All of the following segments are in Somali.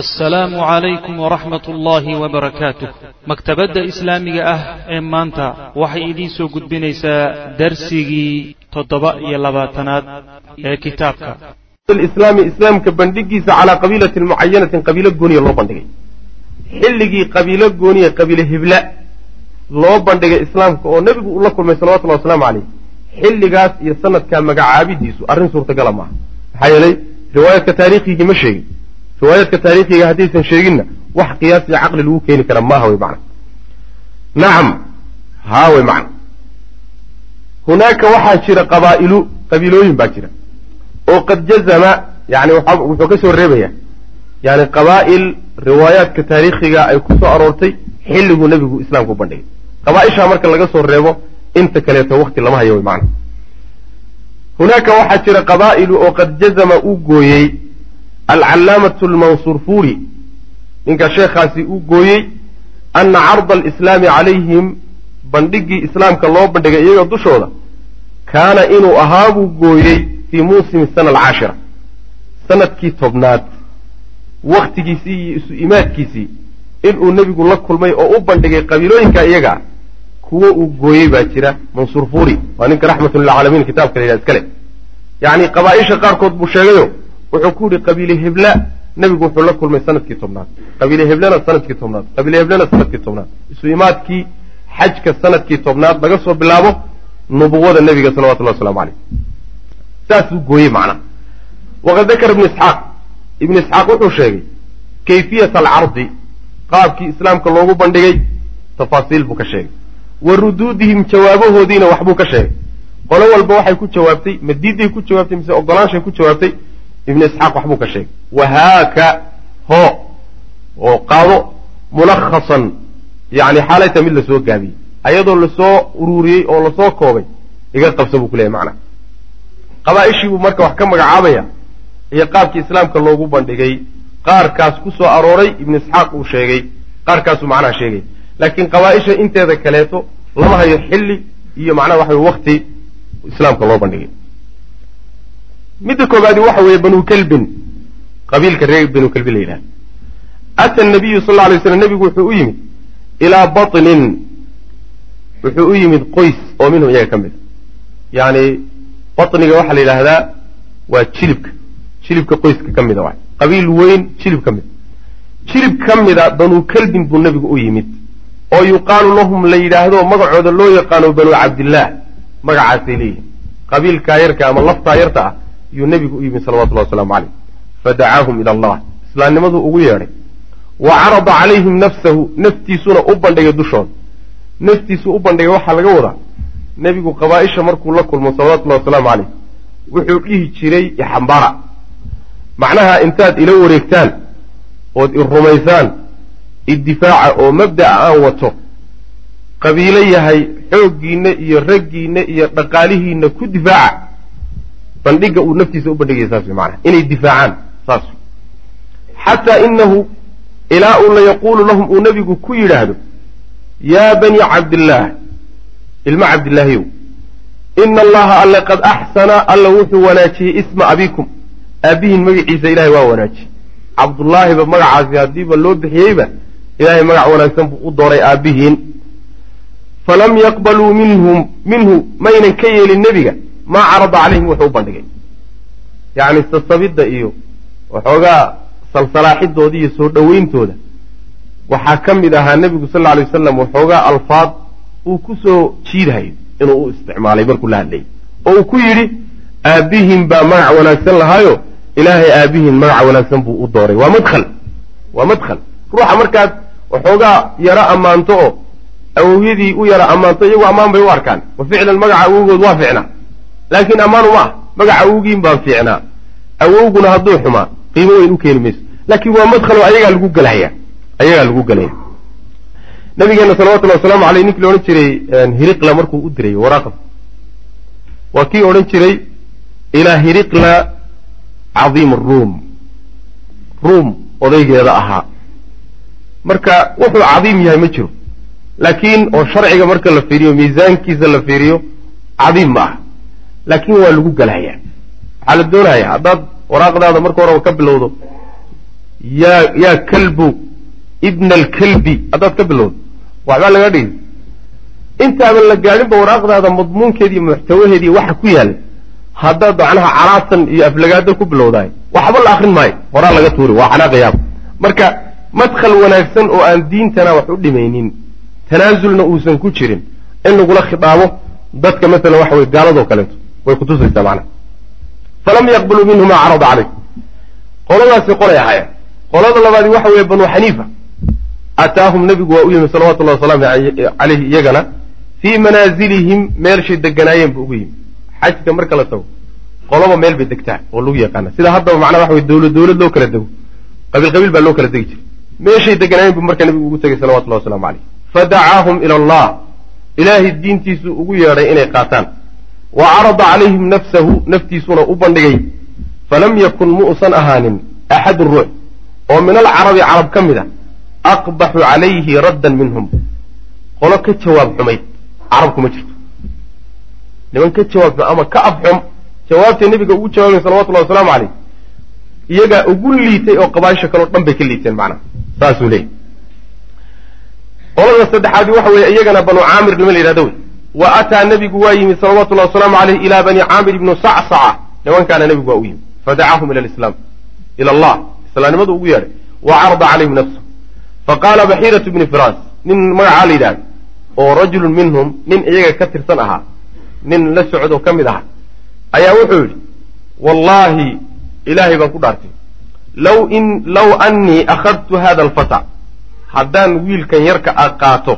assalaamu calaykum waraxmat ullaahi wabarakaatuh maktabadda islaamiga ah ee maanta waxay idiin soo gudbinaysaa darsigii toddoba iyo labaatanaad ee kitaabka. Islaami islaamka bandhigiisa calaa qabiilatin mucayanatin qabiilo gooniya loo bandhigay. Xilligii qabiilo gooniya qabiile hibla loo bandhigay islaamka oo nebigu uu la kulmay salawatullahi wasalaamu caleyh xilligaas iyo sanadkaa magacaabidiisu arrin suurtagala maaha maxaa yeelay riwaayadka taariikhigii ma sheegin riwaayaadka taariikhiga haddaysan sheeginna wax qiyaas iyo caqli lagu keeni kara maaha wey macna. Nacam haa wey macna. Hunaaka waxaa jira qabaa'ilu qabiilooyin baa jira. oo qad jazama yani wuxuu ka soo reebaya. Yani qabaa'il riwaayaadka taariikhiga ay ku soo aroortay xilliguu nebigu islaamka u bandhigay. Qabaaishaa marka laga soo reebo inta kaleeto wakti lama hayo wey macna. Hunaaka waxaa jira qabaa'ilu oo qad jazama uu gooyey alcallaamatu almansuur fuuri ninka sheekhaasi uu gooyey ana carda alislaami calayhim bandhigii islaamka loo bandhigay iyaga dushooda kaana inuu ahaa buu gooyey fii muusimi sana alcaashira sannadkii tobnaad. Wakhtigiisii iyo isu imaadkiisii inuu nebigu la kulmay oo u bandhigay qabiilooyinka iyaga kuwo uu gooyey baa jira. Mansuur fuuri waa ninka raxmatullilcaalamiin kitaabka la yidhaha iskale yacni qabaaisha qaarkood buu sheegayo wuxuu ku yihi qabiile hebla nebigu wuxuu la kulmay sannadkii tobnaad. Qabiile heblena sannadkii tobnaad. Qabiile heblena sannadkii tobnaad. Isu imaadkii xajka sannadkii tobnaad laga soo bilaabo nubuwada nebiga salawatullahi waslamu caleyh saasuu gooyey macnaha waqad dakara ibnu isxaaq. Ibnu isxaaq wuxuu sheegay kayfiyata alcardi qaabkii islaamka loogu bandhigay tafaasiil buu ka sheegay. Wa ruduudihim jawaabahoodiina waxbuu ka sheegay. Qolo walba waxay ku jawaabtay madiiday ku jawaabtay mise ogolaanshay ku jawaabtay ibnu isxaaq waxbuu ka sheegay. Wahaaka hoo oo qaado mulakhasan yani xaalayta mid la soo gaabiyey ayadoo la soo uruuriyey oo la soo koobay iga qabsa buu ku leeyahy macna. Qabaaishii buu marka wax ka magacaabaya iyo qaabkii islaamka loogu bandhigay qaarkaas ku soo arooray ibnu isxaaq uu sheegay qaarkaasuu macnaha sheegay. Laakiin qabaaisha inteeda kaleeto lama hayo xilli iyo macnaha waxa wey wakti islaamka loo bandhigay midda koobaadi waxa weeye banu kelbin qabiilka reer banu kelbin la yidhaha ata nabiyu sal lla alay slam nebigu wuxuu u yimid ilaa batnin. Wuxuu u yimid qoys oo minhum iyaga ka mid a yacni batniga waxaa la yidhaahdaa waa jilibka. Jilibka qoyska ka mida waay. Qabiil weyn jilib ka mid jilib ka mida banu kelbin buu nebigu u yimid. Oo yuqaalu lahum la yidhaahdo magacooda loo yaqaano banu cabdillaah magacaasay leeyihiin qabiilkaa yarka ama laftaa yarta ah yuu nebigu u yimid salawatullahi wasalaamu caleyh fadacaahum ila allah islaamnimaduu ugu yeedhay. Wa carada calayhim nafsahu naftiisuna u bandhigay dushooda naftiisu u bandhigay waxaa laga wadaa. Nebigu qabaaisha markuu la kulmo salawatullahi wasalaamu caleyh wuxuu dhihi jiray ixambara macnaha intaad ila wareegtaan ood i rumaysaan iddifaaca oo mabda'a aan wato qabiilo yahay xooggiinna iyo raggiinna iyo dhaqaalihiinna ku difaaca bandhiga uu naftiisa u bandhigaya saas wey maanaa inay difaacaan saas xataa inahu ilaa uu la yaquulu lahum uu nebigu ku yidhaahdo yaa bani cabdillaah ilma cabdillaahiyow ina allaha alle qad axsana alla wuxuu wanaajiyey isma abikum aabbihiin magaciisa ilahay waa wanaajiyey. Cabdullaahiba magacaasi haddiiba loo bixiyeyba ilahay magac wanaagsan buu u dooray aabbihiin falam yaqbaluu minhum minhu maynan ka yeelin nebiga maa carada calayhim wuxuu u bandhigay. Yacni sasabidda iyo waxoogaa salsalaaxidooda iyo soo dhoweyntooda waxaa ka mid ahaa nebigu sal alla lay wasalam waxoogaa alfaad uu ku soo jiidhayo inuu u isticmaalay markuu la hadlayay oo uu ku yidhi aabbihiin baa magac wanaagsan lahaayo ilaahay aabbihiin magac wanaagsan buu u dooray. Waa madkhal. Waa madkhal. Ruuxa markaad waxoogaa yaro ammaanto oo awowyadii u yara ammaanto iyagu ammaan bay u arkaan. Wa ficlan magaca awowgood waa fiicnaa laakiin ammaanu ma ah magaca awowgiin baa fiicnaa. Awowguna hadduu xumaa qiimo weyn u keeni mayso laakiin waa madkhalo ayagaa lagu gelaya ayagaa lagu gelaya nabigeena salawatullahi wasalaamu aleyh ninkii la odhan jiray hiriqla markuu u diray waraaqda waa kii odhan jiray ilaa hiriqla cadiim ruum. Ruum odaygeeda ahaa. Marka wuxuu cadiim yahay ma jiro. Laakiin oo sharciga marka la fiiriyo miisaankiisa la fiiriyo cadiim ma ah laakiin waa lagu gelaya waxaa la doonaya haddaad waraaqdaada marka horeba ka bilowdo yaa yaa kalbu ibna alkalbi haddaad ka bilowdo waxbaa laga dhigi intaaban la gaadhinba waraaqdaada madmuunkeediiyo muxtawaheediiy waxa ku yaalla haddaad macnaha caraatan iyo aflagaado ku bilowdaay waxba la akrin maayo. Horaa laga tuuri waa xanaaqayaaba marka madkhal wanaagsan oo aan diintana wax u dhimaynin tanaasulna uusan ku jirin in lagula khitaabo dadka masalan waxa weye gaaladoo kaleeto way kutusaysaa macnaha falam yaqbaluu minhu maa carada caleyh qoladaasi qolay ahaayeen. Qolada labaadi waxa weeye banu xaniifa. Ataahum nebigu waa u yimi salawatullahi wasalaamu caleyhi iyagana fii manaazilihim meelshay deganaayeen buu ugu yimi. Xajka marka la tago qoloba meel bay degtaa oo lagu yaqaana sida haddaba macnaa waxa weye dowlad dowlad loo kala dego. Qabiil qabiil baa loo kala degi jiray. Meeshay deganaayeen buu marka nebigu ugu tegay salawatullahi waslamu caleyh fadacaahum ila allah. Ilaahay diintiisuu ugu yeedhay inay qaataan wa carada calayhim nafsahu naftiisuna u bandhigay falam yakun muusan ahaanin axadun ruux oo min alcarabi carab ka mid a aqbaxu calayhi raddan minhum qolo ka jawaab xumayd carabku ma jirto niman ka jawaab xum ama ka afxum jawaabtay nebiga ugu jawaabayn salawatullahi wasalaamu caleyh iyagaa ugu liitay oo qabaaisha kaleo dhan bay ka liiteen macnaha saasuu leeyay qolada saddexaadi waxa weeye iyagana banu caamir nima la yidhahdo wey wa ataa nebigu waa yimi salawatullahi wasalaamu caleyh ilaa bani caamir ibnu sacsaca. Nimankaana nebigu waa u yimi. Fadacaahum ila lislaam ila allah. Islaamnimadu ugu yeedhay. Wa carada calayhim nafsu. Faqaala baxiiratu bni firaas. Nin magacaa la yidhahdo oo rajulun minhum nin iyaga ka tirsan ahaa. Nin la socdo ka mid ahaa. Ayaa wuxuu yidhi wallaahi ilaahay baan ku dhaartay. Law annii akhadtu hada alfata. Haddaan wiilkan yarka a qaato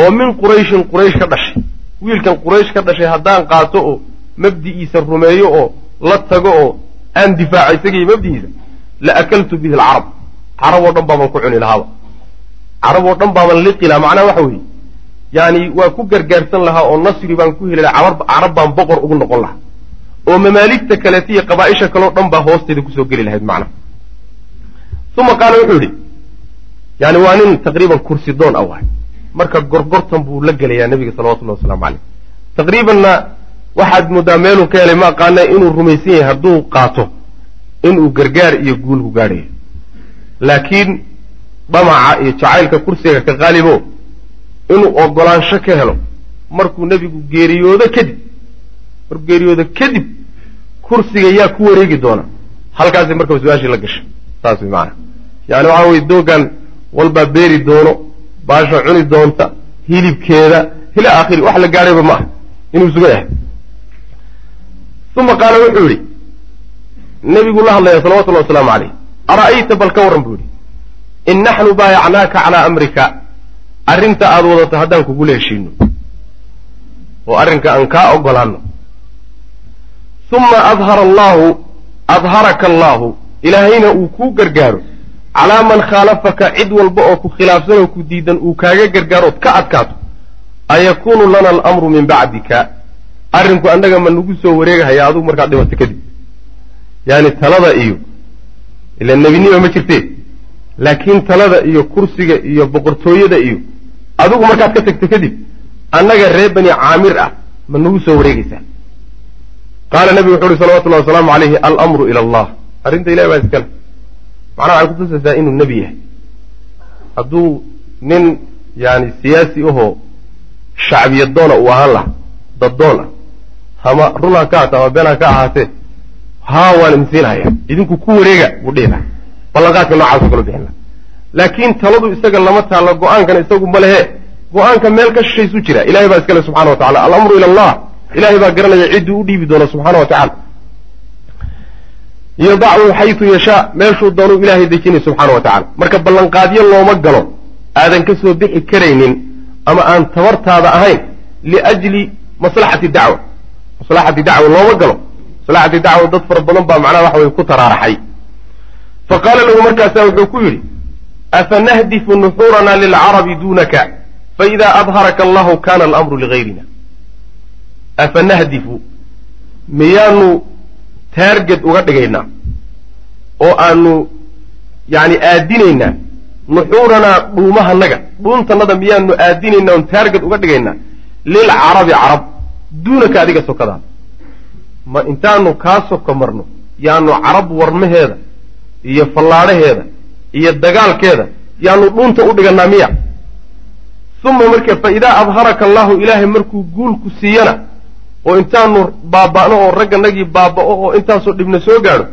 oo min qurayshin quraysh ka dhashay. Wiilkan quraysh ka dhashay haddaan qaato oo mabdi'iisa rumeeyo oo la tago oo aan difaaco isagiiyo mabdi'iisa la akaltu bihi alcarab. Carab oo dhan baaban ku cuni lahaaba. Carab oo dhan baaban liqi lahaa macnaha waxa weeye yaani waa ku gargaarsan lahaa oo nasri baan ku heli lahaa carab baan boqor ugu noqon lahaa. Oo mamaaligta kaleeta iyo qabaaisha kaleo dhan baa hoosteeda ku soo geli lahayd macnaha. Uma qaala wuxuu yidhi yani waa nin taqriiban kursi doon a wahay marka gorgortan buu la gelayaa nebiga salawatullahi wasalaamu caleyh taqriibanna waxaad moodaa meeluu ka helay ma aqaana inuu rumaysan yahay hadduu qaato inuu gargaar iyo guul ku gaadhayo laakiin dhamaca iyo jacaylka kursiga ka qaalibo inuu ogolaansho ka helo markuu nebigu geeriyoodo kadib markuu geeriyoodo kadib kursiga yaa ku wareegi doona. Halkaasay markaba su'aashii la gashay saas way macanaa yani waxa weye doogan walbaa beeri doono baasha cuni doonta hilibkeeda ila aakhiri wax la gaadhayba ma ah inuu sugan yahay. Uma qaala wuxuu yidhi nebiguu la hadlaya salawatullahi wasalaamu caleyh ara'ayta bal ka warran buu yidhi. In naxnu baayacnaaka calaa amrika. Arrinta aada wadato haddaan kugula heshiino oo arrinka aan kaa ogolaanno. Uma adhara allaahu adharaka allaahu. Ilaahayna uu kuu gargaaro calaa man khaalafaka cid walba oo ku khilaafsan oo ku diidan uu kaaga gargaarood ka adkaato ayakuunu lana alamru min bacdika. Arrinku annaga ma nagu soo wareegahaya adugu markaad dhimato kadib yaani talada iyo ila nebinima ma jirtee? Laakiin talada iyo kursiga iyo boqortooyada iyo adigu markaad ka tagto kadib annaga reer bani caamir ah ma nagu soo wareegaysaa. Qaala nebigu wuxu uhi salawatullahi wasalaamu calayhi alamru ila allah. Arrinta ilahi baa iskale macnaha waxay kutusaysaa inuu nebi yahay. Hadduu nin yani siyaasi ahoo shacbiyadoona uu ahaan laha daddoon ah ama run ka hata ama been ka ahaatee haa waan imsiinhaya idinku ku wareega buu dhihi laha ballanqaadka noocaasoo kala bixin laha laakiin taladu isaga lama taalla go'aankan isagu ma lehe. Go'aanka meel ka shishaysu jira. Ilahay baa iskale subxana wa tacala alamru ila allah. Ilahay baa garanaya cidduu u dhiibi doona subxaana wa tacala yadachu xaytu yashaa meeshuu doonuu ilaahay dejinay subxaana wa tacala marka ballanqaadyo looma galo aadan ka soo bixi karaynin ama aan tabartaada ahayn liajli maslaxati dacwa. Maslaxati dacwa looma galo. Maslaxati dacwa dad fara badan baa macnaha waxa weye ku taraaraxay. Fa qaala lahu markaasa wuxuu ku yidhi afanahdifu nuxuurana lilcarabi dunaka faida adharaka allahu kana alamru ligayrina afanahdifu miyaanu taarged uga dhigaynaa oo aanu yani aadinaynaa nuxuuranaa dhuumahanaga dhuuntannada miyaanu aadinaynaa oon taarged uga dhigaynaa lilcarabi carab duunaka adiga sokadaada ma intaanu kaa soka marno yaanu carab warmaheeda iyo fallaadhaheeda iyo dagaalkeeda yaanu dhuunta u dhigannaa miya. Uma marka fa idaa adharaka allahu ilaahay markuu guulku siiyana oo intaanu baaba'no oo ragganagii baaba'o oo intaasoo dhibna soo gaadho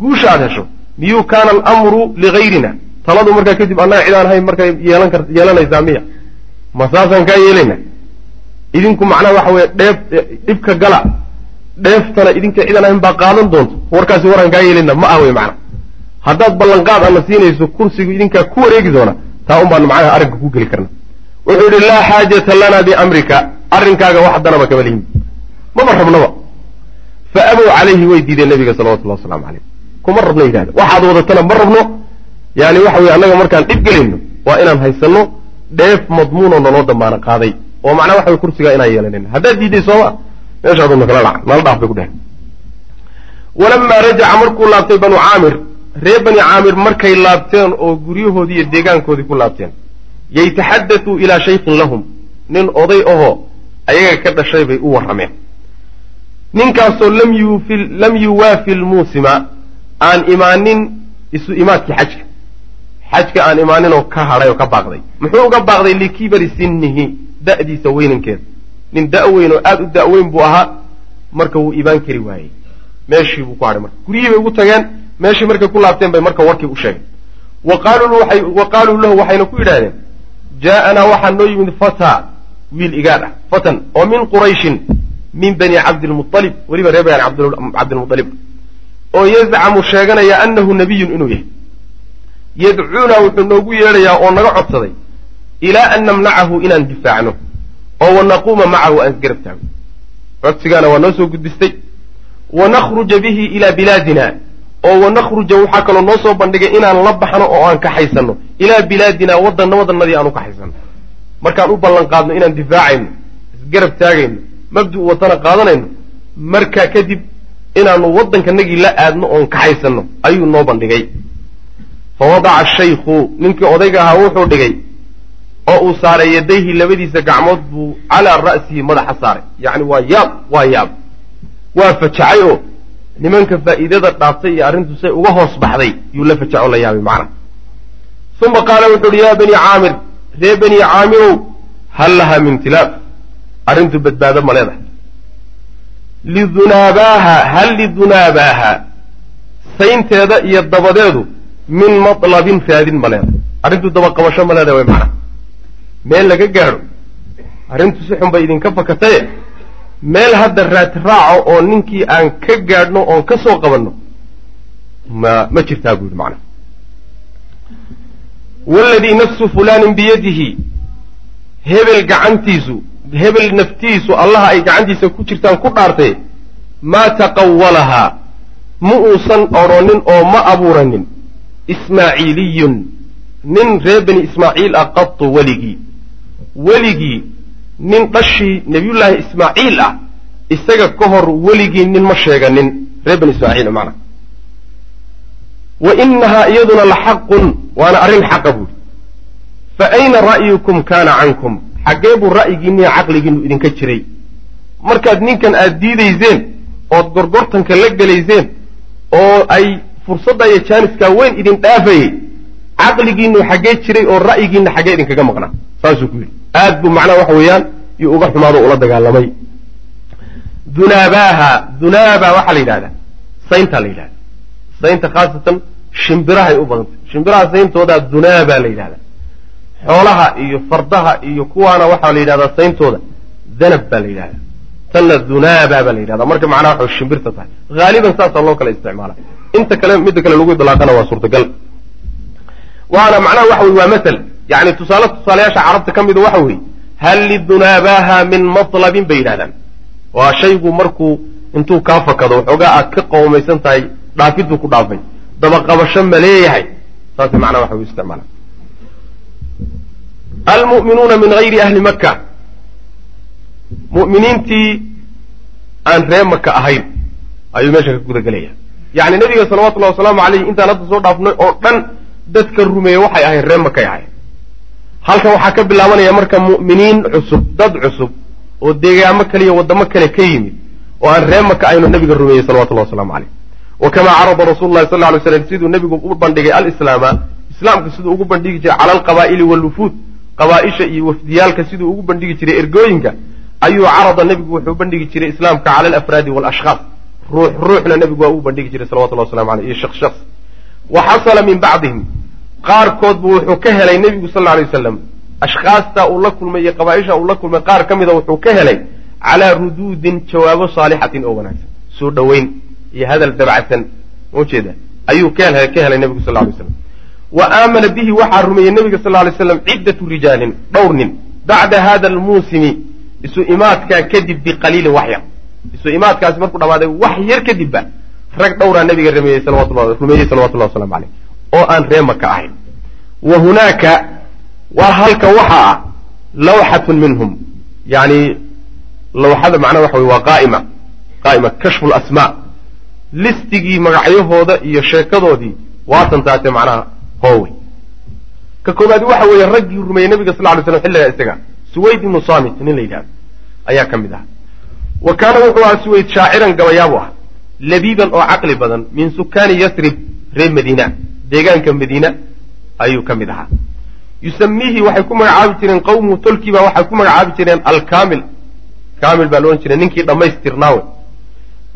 guusha aad hesho. Miyuu kaana alamru ligayrina? Taladu markaa kadib annaga cid aan ahayn markay kar yeelanaysaa miya. Ma saasaan kaa yeelayna? Idinku macnaha waxa weeye dheef dhibka gala. Dheeftana idinka cid aan ahayn baa qaadan doonto. Warkaasi waraan kaa yeelayna ma ah wey macna haddaad ballanqaad ana siinayso kursigu idinkaa ku wareegi doona taa un baan macnaha arrinka ku geli karna wuxuu yidhi laa xaajata lana biamrika arrinkaaga wax danaba kama lihin maba rabnaba fa abow calayhi way diideen nabiga salawatullahi wasalaamu calayh. Kuma rabno yidhahda waxaad wadatana ma rabno. Yani waxa weye annaga markaan dhib gelayno waa inaan haysanno dheef madmuunoo naloo damaano qaaday. Oo macnaa waxa way kursigaa inaan yeelanayna haddaad diiday sooma. Meeshaaduna kala dhac. Nala dhaaf bay ku dhehen walamaa rajaca markuu laabtay banu caamir reer bani caamir markay laabteen oo guryahoodii iyo deegaankoodii ku laabteen yaytaxadatuu ilaa shaykhin lahum. Nin oday ahoo ayaga ka dhashay bay u warrameen ninkaasoo lam yuwaafi lmuusima aan imaanin isu imaadkii xajka. Xajka aan imaanin oo ka hadhay oo ka baaqday. Muxuu uga baaqday likibari sinnihi da'diisa weynankeeda nin da' weyn oo aada u da' weyn buu ahaa marka wuu ibaan kari waayey. Meeshii buu ku hadhay marka. Guryihii bay ugu tageen meeshii markay ku laabteen bay marka warkii u waay wa qaaluu lahu waxayna ku yidhahdeen jaa'anaa waxaa noo yimid fata wiil igaadh ah fatan oo min qurayshin min bani cabdilmualib weliba reer bani cabdilmualib oo yazcamu sheeganaya annahu nabiyun inuu yahay. Yadcuuna wuxuu noogu yeedhayaa oo naga codsaday ilaa an namnacahu inaan difaacno oo wanaquuma macahu aan isgarab taagno codsigaana waa noo soo gudbistay wanakhruja bihi ilaa bilaadina oo wanakhruja waxaa kaloo noo soo bandhigay inaan la baxno oo aan kaxaysanno ilaa bilaadina wadanna wadannadii aan u kaxaysanno markaan u ballan qaadno inaan difaacayno isgarab taagayno mabdu watana qaadanayno markaa kadib inaanu waddankanagii la aadno oon kaxaysanno ayuu noo bandhigay. Fa wadaca ashaykhu ninkii odayga ahaa wuxuu dhigay oo uu saaray yadayhi labadiisa gacmood buu calaa ra'sihi madaxa saaray. Yacni waa yaab waa yaab. Waa fajacay oo nimanka faa'iidada dhaaftay iyo arrintu say uga hoos baxday yuu la fajaco la yaabay macna. Uma qaala wuxu uhi yaa bani caamir ree bani caamirow hal lahaa min tilaaf arrintu badbaado ma leedahay. Lidunaabaaha hal lidunaabaaha saynteeda iyo dabadeedu min matlabin raadin ma leedahay. Arrintu dabaqabasho ma leedahay way macna. Meel laga gaadho arrintu si xun bay idinka fakataye meel hadda raati raaco oo ninkii aan ka gaadhno oon ka soo qabanno ma ma jirtaa buu yidhi macna. Waladii nafsu fulaanin biyadihi hebel gacantiisu hebel naftiisu allaha ay gacantiisa ku jirtaan ku dhaartee maa taqawalahaa ma uusan odrhonin oo ma abuuranin. Ismaaciiliyun nin reer bani ismaaciil ah qatu weligii weligii nin dhashii nebiyullaahi ismaaciil ah isaga ka hor weligii nin ma sheeganin reer bani ismaaciil macna wa inahaa iyaduna la xaqun waana arrin xaqa buuri fa ayna ra'yukum kaana cankum xaggee buu ra'yigiinniyo caqligiinu idinka jiray. Markaad ninkan aad diidayseen ood gorgortanka la gelayseen oo ay fursadda iyo jaaniskaa weyn idin dhaafayey caqligiinu xaggee jiray oo ra'yigiinna xaggee idinkaga maqnaa. Saasuu ku yidhi. Aad buu macnaha waxa weeyaan iyo uga xumaado ula dagaalamay. Dunaabaaha dunaaba waxaa la yidhahdaa sayntaa la yidhahda saynta khaasatan shimbirahay u badantay. Shimbiraha sayntoodaa dunaabaa la yidhahdaa xoolaha iyo fardaha iyo kuwaana waxaa la yidhahdaa sayntooda danab baa la yidhahdaa. Tanna dunaaba baa la yidhahdaa. Marka macnaha waxay shimbirta tahay. Haaliban saasaa loo kala isticmaala inta kale midda kale lagu idlaaqana waa suurtagal. Waana macnaha waxa weye waa masal. Yani tusaale tusaalayaasha carabta ka mida waxa weeye hal lidunaabaha min matlabin bay yidhahdaan. Waa shaygu markuu intuu kaa fakado waxoogaa aad ka qowmaysan tahay dhaafiduu ku dhaafay. Dabaqabasho ma leeyahay. Saasay macnaha waxa u isticmaala almu'minuuna min hayri ahli maka mu'miniintii aan ree maka ahayn ayuu meesha ka guda gelaya yacni nabiga salawatullahi wasalaamu caleyh intaan hadda soo dhaafnay oo dhan dadka rumeeye waxay ahayn ree makay ahayn halkan waxaa ka bilaabanaya marka mu'miniin cusub dad cusub oo deegaamo kale waddamo kale ka yimid oo aan ree maka aynu nabiga rumeeyey salawatullahi waslamu caleyh wa kamaa carada rasulu lahi sal ly slam siduu nebigu u bandhigay alislaama islaamka siduu ugu bandhigi jiray cala alqabaa'ili walufuud qabaaisha iyo wafdiyaalka siduu ugu bandhigi jiray ergooyinka ayuu carada nebigu wuxuu bandhigi jiray islaamka cala alafraadi walashkhaas ruux ruuxna nebigu waa uu bandhigi jiray salawatullah waslamu aleyh iyo shaks shaks wa xasala min bacdihim. Qaarkoodbu wuxuu ka helay nebigu sal alay wasalam ashkhaastaa uu la kulmay iyo qabaaisha uu la kulmay qaar ka mida wuxuu ka helay calaa ruduudin jawaabo saalixatin oo wanaagsan. Soo dhoweyn iyo hadal dabacsan ujeeda ayuu ka helay nebigu sal lay slam wa aamana bihi waxaa rumeeyey nebiga sal lay slam ciddatu rijaalin dhowr nin. Bacda hada almuusimi isu imaadkaa kadib biqaliilin wax yar isu imaadkaasi markuu dhamaaday wax yar kadibba rag dhowraa nabiga rumeeyey salawatullahi waslamu aleyh oo aan ree maka ahayn. Wa hunaaka waa halka waxa ah lawxatun minhum. Yani lawxada macnaha waxa wey waa qaa'ima. Qaa'ima kashfu lasmaa listigii magacyahooda iyo sheekadoodii waatan taate macnaha hoowey ka koobaadi waxa weeye raggii rumeeyey nabiga sal ly slam xilligaa isaga suwayd ibnu samit nin la yidhahdo ayaa ka mid aha wa kaana wuxuu ahaa suwayd shaaciran gabayaabu ah labiiban oo caqli badan min sukaani yasrib reer madiina deegaanka madiina ayuu ka mid ahaa yusamiihi waxay ku magacaabi jireen qawmuhu tolkiiba waxay ku magacaabi jireen alkamil kamil baa loodhan jiray ninkii dhammaystirnaawe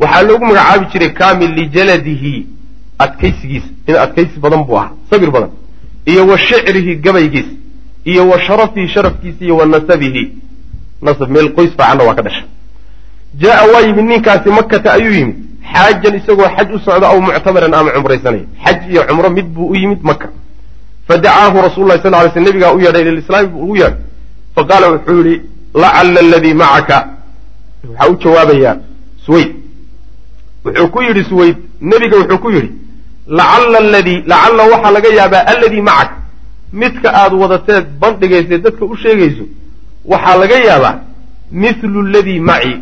waxaa loogu magacaabi jiray kamil lijaladihi adkaysigiisa nin adkaysi badan buu ahaa sabir badan iyo wa shicrihi gabaygiis iyo wa sharafihi sharafkiisa iyo wa nasabihi. Nasab meel qoys faacanna waa ka dhasha. Jaa waa yimid ninkaasi makata ayuu yimid xaajan isagoo xaj u socda aw muctamaran ama cumraysanaya. Xaj iyo cumro mid buu u yimid maka fadacaahu rasul sal ly sl nabigaa u yeedhay lilislaami buu ugu yeedhay. Faqaala wuxuu yihi lacala aladii macaka waxaa u jawaabayaa suwayd. Wuxuu ku yidhi suwayd nebiga wuxuu ku yidhi lacala aladii lacalla waxaa laga yaabaa alladii macak. Midka aad wadateed bandhigaysa dadka u sheegayso waxaa laga yaabaa mithlu ladii maci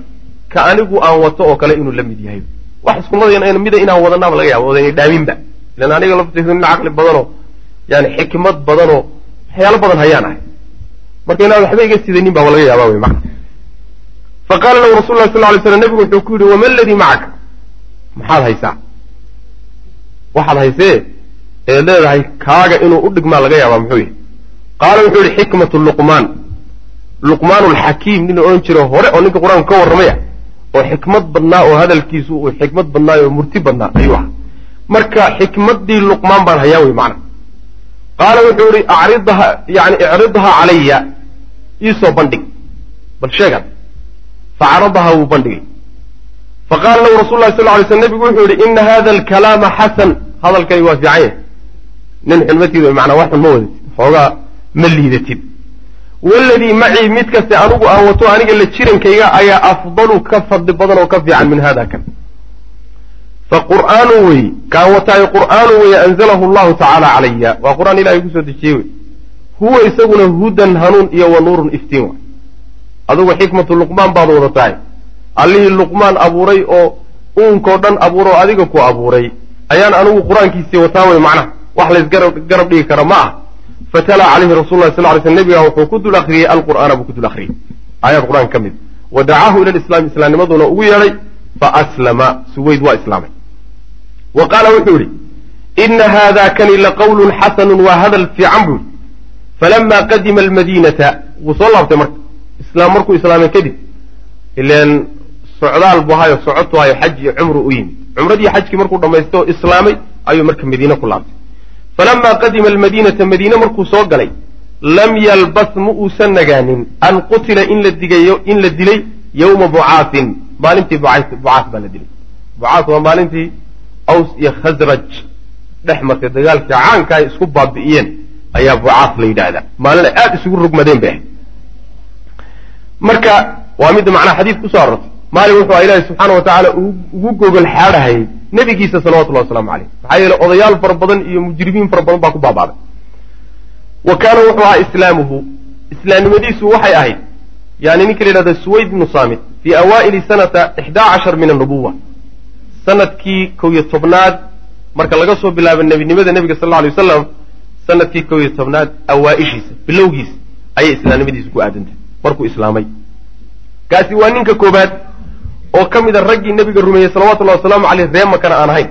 ka anigu aan wato oo kale inuu la mid yahay. Wax iskumada mida inaan wadanaaba laga yaaba oodayna dhaaminba ilan aniga laftaysa nin caqli badanoo yani xikmad badanoo waxyaalo badan hayaan ahay. Marka inaad waxba iga sidanin baa laga yaaba wy mana fa qaala lahu rasul lah sal lay slam nebigu wuxuu ku yidhi wama aladii macaka maxaad haysaa waxaad haysee eed leedahay kaaga inuu u dhigmaa laga yaabaa muxuu yahay qaala wuxuu yihi xikmatu luqmaan. Luqmaan alxakiim nin odhan jiro hore oo ninka qur'aanka ka warramaya oo xikmad badnaa oo hadalkiisu uu xikmad badnaa oo murti badnaa ayuu ahaa. Marka xikmaddii luqmaan baan hayaa wey macna. Qaala wuxuu yihi aridha yani icridhaa calaya iisoo bandhig. Bal sheegan facaradaha wuu bandhigay. Faqaala lahu rasul lahi sal lay sl nebigu wuxuu yihi ina hada alkalaama xasan hadalkay waa fiican yahay nin xulmatiida macnaa wax xun ma wadatid xoogaa ma liidatid waladii macii mid kaste anigu aan wato aniga la jirankayga ayaa afdalu ka fadli badan oo ka fiican min hada kan. Fa qur'aanu wey kaan wataayo qur'aanu weye anzalahu llahu tacaala calaya waa qur'aan ilahay ku soo dejiyey wey. Huwa isaguna hudan hanuun iyo wa nuurun iftiin wa adugu xikmatu luqmaan baad wadatahay allihii luqmaan abuuray oo uunkao dhan abuura oo adiga ku abuuray ayaan anigu qur'aankiisii wataa wey macnaha. Wax laysgarab garab dhigi kara ma ah. Fatalaa calayhi rasul lah sal ly sl nebiga wuxuu ku dul akriyey alqur'aana buu ku dul akriyey aayaad qur'aan ka mid. Wa dacaahu ila lislaami islaamnimaduna ugu yeedhay faaslama suwayd waa islaamay. Wa qaala wuxuu yihi ina hada kani laqawlun xasanun waa hadal fiican buu falama qadima almadiinata wuu soo laabtay marka. Islaam markuu islaamay kadib ilan socdaal buu hayo socotu hayo xaj iyo cumru u yimid cumradii xajkii markuu dhammaystay oo islaamay ayuu marka madiine ku laabtay. Falama qadima almadiinata madiine markuu soo galay lam yalbas ma uusan nagaanin an qutila in la digayo in la dilay yowma bucaasin maalintii bucaas baa la dilay. Bucaas waa maalintii aws iyo khasraj dhex martay. Dagaalkii caanka ay isku baabi'iyeen ayaa bucaas la yidhaahdaa. Maalin ay aada isugu rugmadeen bay ahayd marka waa midda macnaha xadiid ku soo arortay maalin wuxuu ilaahi subxaana wa tacaala ugu gogol xaadhahayay nebigiisa salawatullahi waslamu caleyh maxaa yeele odayaal fara badan iyo mujrimiin fara badan baa ku baabaaday. Wa kaana wuxuu ahaa islaamuhu islaamnimadiisu waxay ahayd yani ninka la yidhahda suwayd ibnu saamit fii awaa'ili sanata ixdaa cashar min annubuwa sannadkii kow iyo tobnaad marka laga soo bilaabo nebinimada nebiga sal alla alay wasalam sannadkii kow iyo tobnaad awaa'ishiisa bilowgiisa ayay islaamnimadiisu ku aadantay markuu islaamay. Kaasi waa ninka koobaad oo ka mida raggii nebiga rumeeyey salawatullahi wasalaamu caleyh ree makana aan ahayn.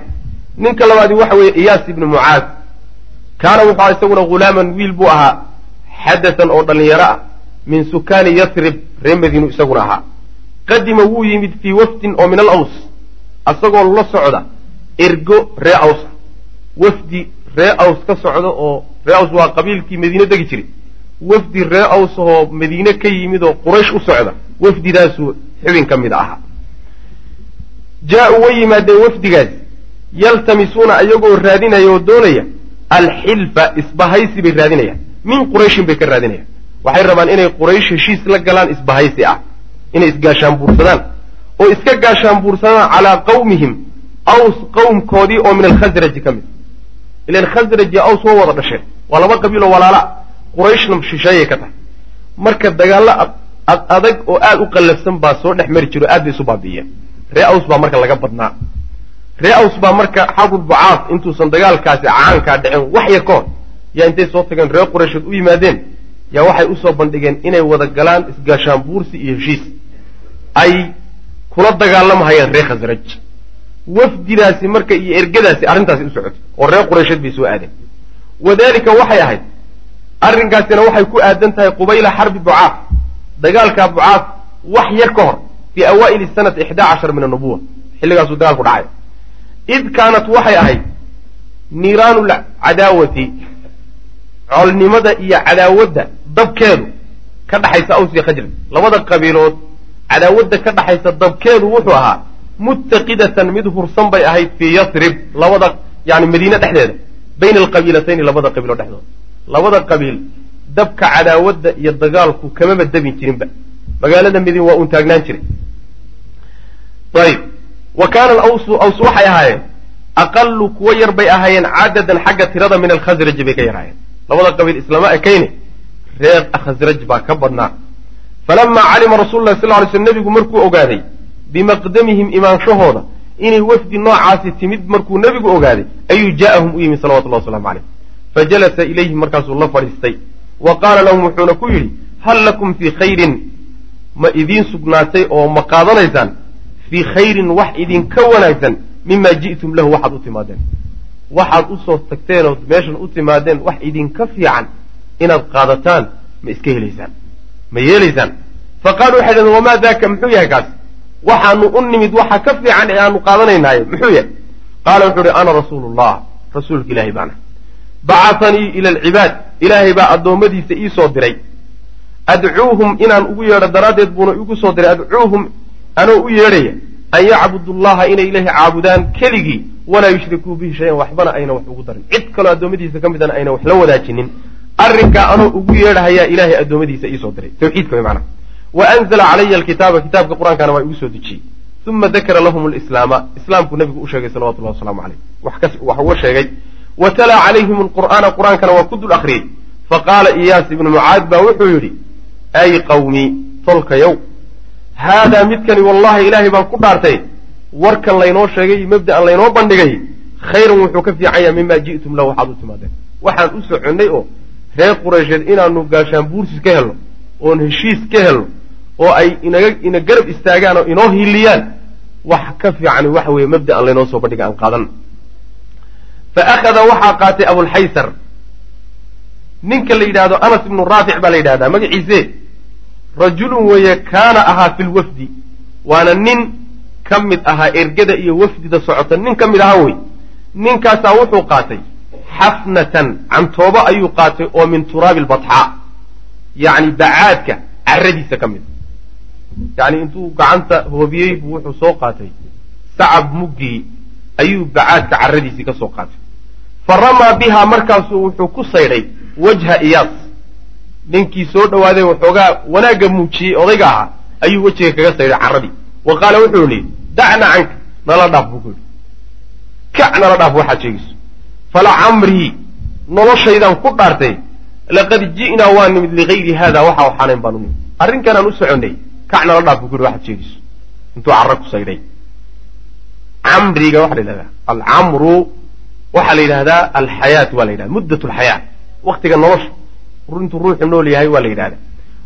Ninka labaadi waxa weeye iyaas ibnu mucaad kaana wuxuu aha isaguna ghulaaman wiil buu ahaa xadatan oo dhallinyaro ah min sukaani yasrib ree madiinu isaguna ahaa. Qadima wuu yimid fii wafdin oo min alaws asagoo la socda ergo ree awsa wafdi ree aws ka socda oo ree aws waa qabiilkii madiine degi jiray. Wafdi ree aws oo madiine ka yimid oo quraysh u socda wafdidaasuu xubin ka mid ahaa jaa-uu way yimaadeen wafdigaas yaltamisuuna ayagoo raadinaya oo doonaya alxilfa isbahaysi bay raadinayaan min qurayshin bay ka raadinayaan waxay rabaan inay quraysh heshiis la galaan isbahaysi ah inay isgaashaanbuursadaan oo iska gaashaanbuursadaan calaa qawmihim aws qowmkoodii oo min alkhasraji ka mid. Ilan khasraji aws waa wada dhasheen. Waa laba qabiiloo walaala. Qurayshna shisheeyay ka tahay. Marka dagaallo ad adag oo aada u qallafsan baa soo dhex mari jiro aad bay isu baabi'iyeen ree aws baa marka laga badnaa. Ree aws baa marka xarbulbucaad intuusan dagaalkaasi caankaa dhicin. Wax yar ka hor yaa intay soo tageen ree quraysheed u yimaadeen yaa waxay u soo bandhigeen inay wada galaan isgaashaan buursi iyo heshiis. Ay kula dagaalamahayaan ree khasraj wafdidaasi marka iyo ergadaasi arrintaasi u socotay oo reer quraysheed bay soo aadeen. Wadalika waxay ahayd arrinkaasina waxay ku aadan tahay qubayla xarbi bucaad dagaalkaa bucaad wax yar ka hor fii awaa'ili sanati ixdaa cashar min annubuwa xilligaasuu dagaalku dhacay id kaanat waxay ahayd niiraanu lcadaawati colnimada iyo cadaawadda dabkeedu ka dhaxaysa aws iyo khajraj labada qabiilood cadaawadda ka dhaxaysa dabkeedu wuxuu ahaa muttaqidatan mid hursan bay ahayd fii yasrib labada yani madiine dhexdeeda bayna alqabiilatayni labada qabiiloo dhexdooda labada qabiil dabka cadaawadda iyo dagaalku kamaba dabin jirinba magaalada madiine waa uun taagnaan jiray. Ayib wa kaana alawsu aws waxay ahaayeen aqalu kuwa yar bay ahaayeen cadadan xagga tirada min alkhasraji bay ka yarhaayeen labada qabiil islama ekayne reer khasraj baa ka badnaa. Falamaa calima rasul lah sal ly sl nebigu markuu ogaaday bimaqdamihim imaanshahooda inay wafdi noocaasi timid markuu nebigu ogaaday ayuu jaa'ahum u yimi salawatullah waslamu caleyh fajalasa ilayhim markaasuu la fadhiistay. Wa qaala lahum wuxuuna ku yidhi hal lakum fii khayrin ma idiin sugnaatay oo ma qaadanaysaan? Fii khayrin wax idinka wanaagsan mima ji'tum lahu waxaad u timaadeen. Waxaad u soo tagteen ood meeshan u timaadeen wax idinka fiican inaad qaadataan ma iska helaysaan ma yeelaysaan. Fa qaaluu waxay dhaheen wamaa daaka muxuu yahay kaas. Waxaanu u nimid waxa ka fiican ee aanu qaadanaynaaye. Muxuu yahay. Qaala wuxuu uhi ana rasuulu llah rasuulka ilaahay baana. Bacahanii ila alcibaad. Ilaahay baa addoommadiisa iisoo diray adcuuhum inaan ugu yeedho daraaddeed buuna igu soo diray adcuuhum anoo u yeedhaya an yacbudu llaha inay ilaahay caabudaan keligii walaa yushrikuu bihi shayan waxbana ayna wax ugu darin. Cid kaloo addoommadiisa ka midana ayna wax la wadaajinin. Arrinkaa anoo ugu yeedhahayaa ilaahay addoommadiisa iisoo diray. Tawxiidka way macnaha wa anzala calaya alkitaaba kitaabka qur'aankana waa igu soo dejiyey. Uma dakara lahum alislaama islaamkuu nabigu u sheegay salawatullahi wasalaamu caleyh wax uga sheegay. Wa talaa calayhim alqur'aana qur'aankana waa ku dul akhriyey faqaala iyaas ibnu mucaad baa wuxuu yidhi ay qawmii tolkayow haadaa midkani wallahi ilaahay baan ku dhaartay. Warkan laynoo sheegay mabda'an laynoo bandhigay khayran wuxuu ka fiican yahay mima ji'tum lahu waxaad u timaadeen. Waxaan u soconnay oo reer quraysheed inaanu gaashaan buursis ka helno oon heshiis ka helno oo ay inaga ina garab istaagaan oo inoo hiiliyaan. Wax ka fiican waxa weeye mabda'an laynoo soo bandhiga aan qaadan. Fa akhada waxaa qaatay abulxaysar ninka la yidhaahdo anas ibnu raafic baa la yidhahdaa magaciise rajulun weeye kaana ahaa fi lwafdi waana nin ka mid ahaa ergada iyo wafdida socota nin ka mid ahaa wey ninkaasaa wuxuu qaatay xafnatan cantoobo ayuu qaatay oo min turaabi lbatxaa yacni bacaadka caradiisa ka mid. Yacni intuu gacanta hoobiyey buu wuxuu soo qaatay. Sacab muggii ayuu bacaadka caradiisii ka soo qaatay. Fa ramaa bihaa markaasuu wuxuu ku saydhay wajha iyaas ninkii soo dhawaaday waxoogaa wanaagga muujiyey odayga ahaa ayuu wejiga kaga saydhay carradii. Wa qaala wuxuu yidhi dacna canka nala dhaaf buu ku yidhi. Kac nala dhaaf waxaad sheegayso. Falacamrii noloshaydaan ku dhaartay laqad ji'naa waa nimid ligayri haada waxa waxaanayn baan u nimid. Arrinkanaan u soconnay kac nala dhaaf buu ku yidhi waxaad sheegayso. Intuu carra ku saydhay. Camriga waxaa la yidhahdaa alcamru waxaa la yidhahdaa alxayaat waa la yidhahda muddat alxayaa waktiga nolosha intuu ruuxu nool yahay waa la yidhahda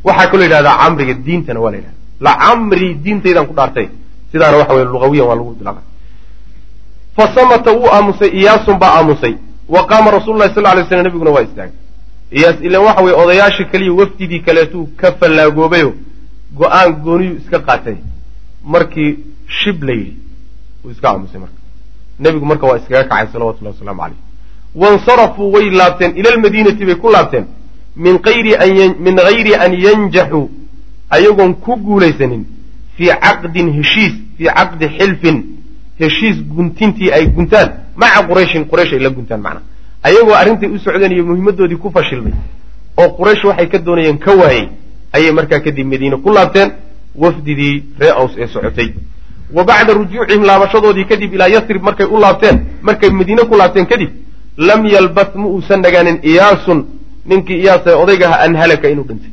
waxaa kaloo yidhahdaa camriga diintana waa la yidhahda lacamri diintaydaan ku dhaartay. Sidaana waxa weye lugawiyan waa lagu fa samata wuu aamusay iyaasun baa aamusay. Wa qaama rasulu lahi sal lay slam nebiguna waa istaagay. Iyaas ilan waxa weye odayaashii kaliya wafdidii kaleetuu ka fallaagoobayo go'aan gooniyuu iska qaatay. Markii shib la yidhi wuu iska aamusay marka. Nebigu marka waa iskaga kacay salawatullahi wasalaamu caleyh wansarafuu way laabteen ila lmadiinati bay ku laabteen min ayri min hayri an yanjaxuu ayagoon ku guulaysanin fii caqdin heshiis fii caqdi xilfin heshiis guntintii ay guntaan maca qurayshin quraysh ay la guntaan macnaha ayagoo arrintay u socdeen iyo muhimmadoodii ku fashilmay oo quraysh waxay ka doonayeen ka waayey ayay markaa kadib madiine ku laabteen wafdidii ree aws ee socotay. Wa bacda rujuucihim laabashadoodii kadib ilaa yasrib markay u laabteen markay madiine ku laabteen kadib lam yalbas ma uusan nagaanin iyaasun ninkii iyaasa odayga aha an halaka inuu dhintay.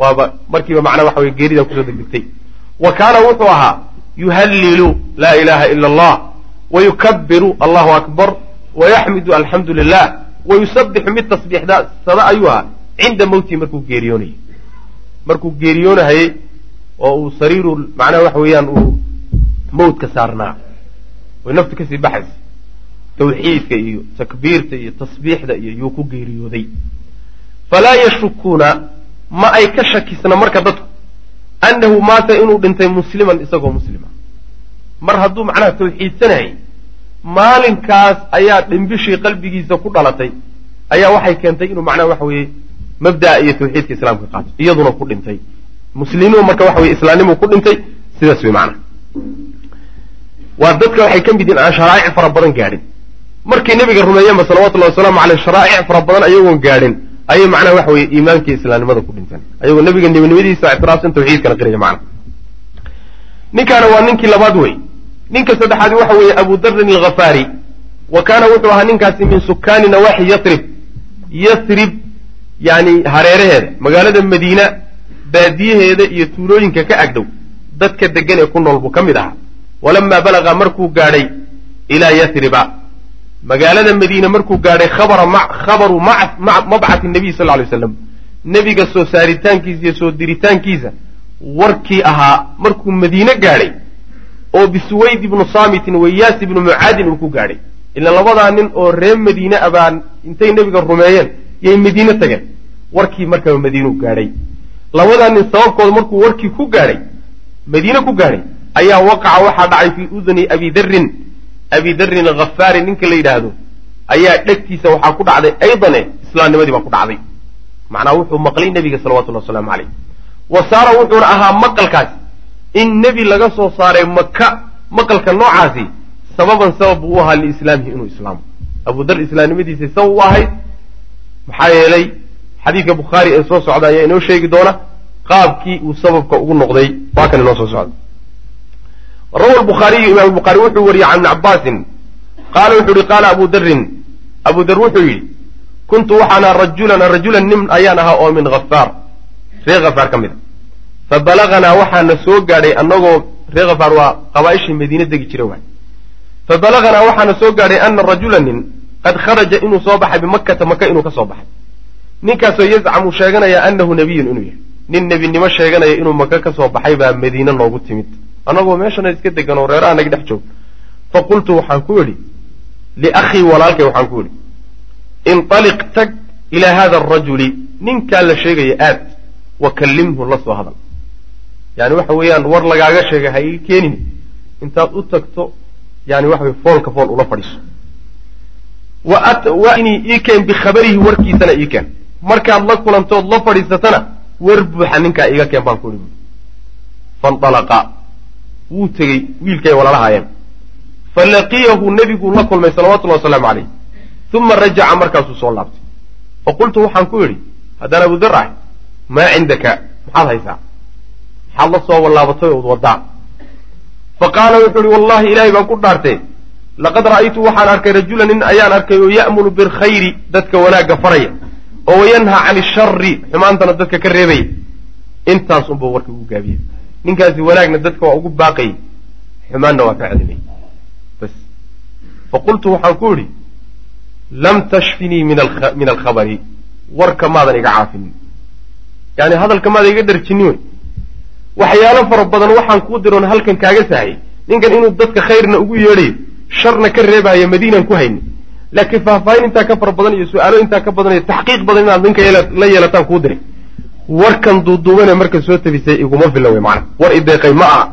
Waaba markiiba macnaa waxa weye geeridaa ku soo degdegtay. Wa kaana wuxuu ahaa yuhallilu laa ilaha ila allah wa yukabiru allahu akbar wa yaxmidu alxamdu lilah wa yusabixu mid tasbiixda sada ayuu ahaa cinda mowtihi markuu geeriyoonayay markuu geeriyoonahayey oo uu sariiru macnaha waxa weeyaan uu mawdka saarnaa way naftu ka sii baxaysa. Tawxiidka iyo takbiirta iyo tasbiixda iyo yuu ku geeriyooday falaa yashukuuna ma ay ka shakisna marka dadku. Annahu maata inuu dhintay musliman isagoo muslima. Mar hadduu macnaha tawxiidsanayay maalinkaas ayaa dhimbishii qalbigiisa ku dhalatay. Ayaa waxay keentay inuu macnaha waxa weeye mabda'a iyo tawxiidka islaamka qaato iyaduna ku dhintay. Muslimiin marka waxa weye islaamnimu ku dhintay sidaas wey macnaha. Waa dadka waxay ka mid yihiin aan sharaa'ic fara badan gaadhin. Markay nebiga rumeeyeenba salawatullahi wasalaamu caleyh sharaa'ic fara badan ayagoon gaadhin ayay macnaha waxa weye iimaankii islaamnimada ku dhinteen ayagoo nebiga nebinimadiisa ictiraafsan tawxiidkana qiraya macna. Ninkaana waa ninkii labaad wey ninka saddexaadi waxa weeye abu darin alghafaari. Wa kaana wuxuu ahaa ninkaasi min sukaani nawaaxi yasrib yasrib yani hareeraheeda. Magaalada madiina baadiyaheeda iyo tuulooyinka ka agdhow. Dadka degan ee ku nool buu ka mid ahaa. Walamaa balaga markuu gaadhay ilaa yasriba magaalada madiine markuu gaadhay khabaru mabcati nabiy sal lay slam nebiga soo saaritaankiisa iyo soo diritaankiisa warkii ahaa markuu madiine gaadhay oo bisuwayd ibnu saamitin wayaas ibnu mucaadin uu ku gaadhay ila labadaa nin oo reer madiine abaan intay nebiga rumeeyeen yay madiine tageen. Warkii markaba madiinuu gaadhay labadaa nin sababkooda markuu warkii ku gaadhay madiine ku gaadhay ayaa waqaca waxaa dhacay fii uduni abi darin abi darin alkhafaari ninka la yidhaahdo ayaa dhegtiisa waxaa ku dhacday aydane islaamnimadii baa ku dhacday. Macnaa wuxuu maqlay nebiga salawatullahi wasalaamu caleyh wa saara wuxuuna ahaa maqalkaasi in nebi laga soo saaray maka maqalka noocaasi sababan sabab buu u ahaa liislaamihi inuu islaamo. Abu dar islaamnimadiisay sabab u ahayd. Maxaa yeelay xadiidka bukhaari ee soo socda ayaa inoo sheegi doona qaabkii uu sababka ugu noqday. Waa kan inoo soo socda rawa bukhaariyu imaam bukhaari wuxuu wariyey can ibni cabaasin qaala wuxuu yihi qaala abu darin abu dar wuxuu yidhi kuntu waxaana rajulan rajulan nin ayaan ahaa oo min hafaar ree hafaar ka mid a fabalaganaa waxaana soo gaadhay annagoo ree hafaar waa qabaaishii madiine degi jira waay fabalaganaa waxaana soo gaadhay ana rajula nin qad kharaja inuu soo baxay bimakkata maka inuu ka soo baxay ninkaasoo yazcamu sheeganaya annahu nabiyun inuu yahay nin nebinimo sheeganaya inuu maka ka soo baxay baa madiine noogu timid annagoo meeshana iska degan oo reeraha naga dhex joog fa qultu waxaan ku idhi liakhii walaalkay waxaan ku idhi inaliq tag ilaa hada arajuli ninkaa la sheegaya aad wa kallimhu la soo hadal. Yani waxa weeyaan war lagaaga sheegay ha ii keenin. Intaad u tagto yani waxa wey foolka fool ula fadhiiso wainii ii keen bikhabarihi warkiisana ii keen. Markaad la kulantood la fadhiisatana war buuxa ninkaa iiga keen baan ku ihi fanalaqa wuu tegey wiilkay walalahaayeen falaqiyahu nebiguu la kulmay salawatullahi wasalaamu caleyh uma rajaca markaasuu soo laabtay. Faqultu waxaan ku idhi haddaan abu dar ahay maa cindaka? Maxaad haysaa? Maxaad la soo wallaabatay ood wadaa. Fa qaala wuxuu ihi wallahi ilaahay baan ku dhaartee laqad ra'aytu waxaan arkay rajula nin ayaan arkay oo ya'muru bilkhayri dadka wanaagga faraya oo wayanhaa can ishari xumaantana dadka ka reebaya. Intaas unbuu warkii ugu gaabiyey ninkaasi wanaagna dadka waa ugu baaqayay xumaanna waa ka celinayay bas. Fa qultu waxaan ku idhi lam tashfinii min alkhabari warka maadan iga caafinin yani hadalka maadan iga dharjinin wey. Waxyaalo fara badan waxaan kuu diroon halkan kaaga sahayay ninkan inuu dadka khayrna ugu yeedhayo sharna ka reebahaya madiinaan ku hayni laakiin faahfaahin intaa ka fara badan iyo su'aalo intaa ka badan iyo taxqiiq badan inaad ninka la yeelataan kuu diray warkan duuduubane marka soo tabisay iguma filla wey macana war ideeqay ma aha.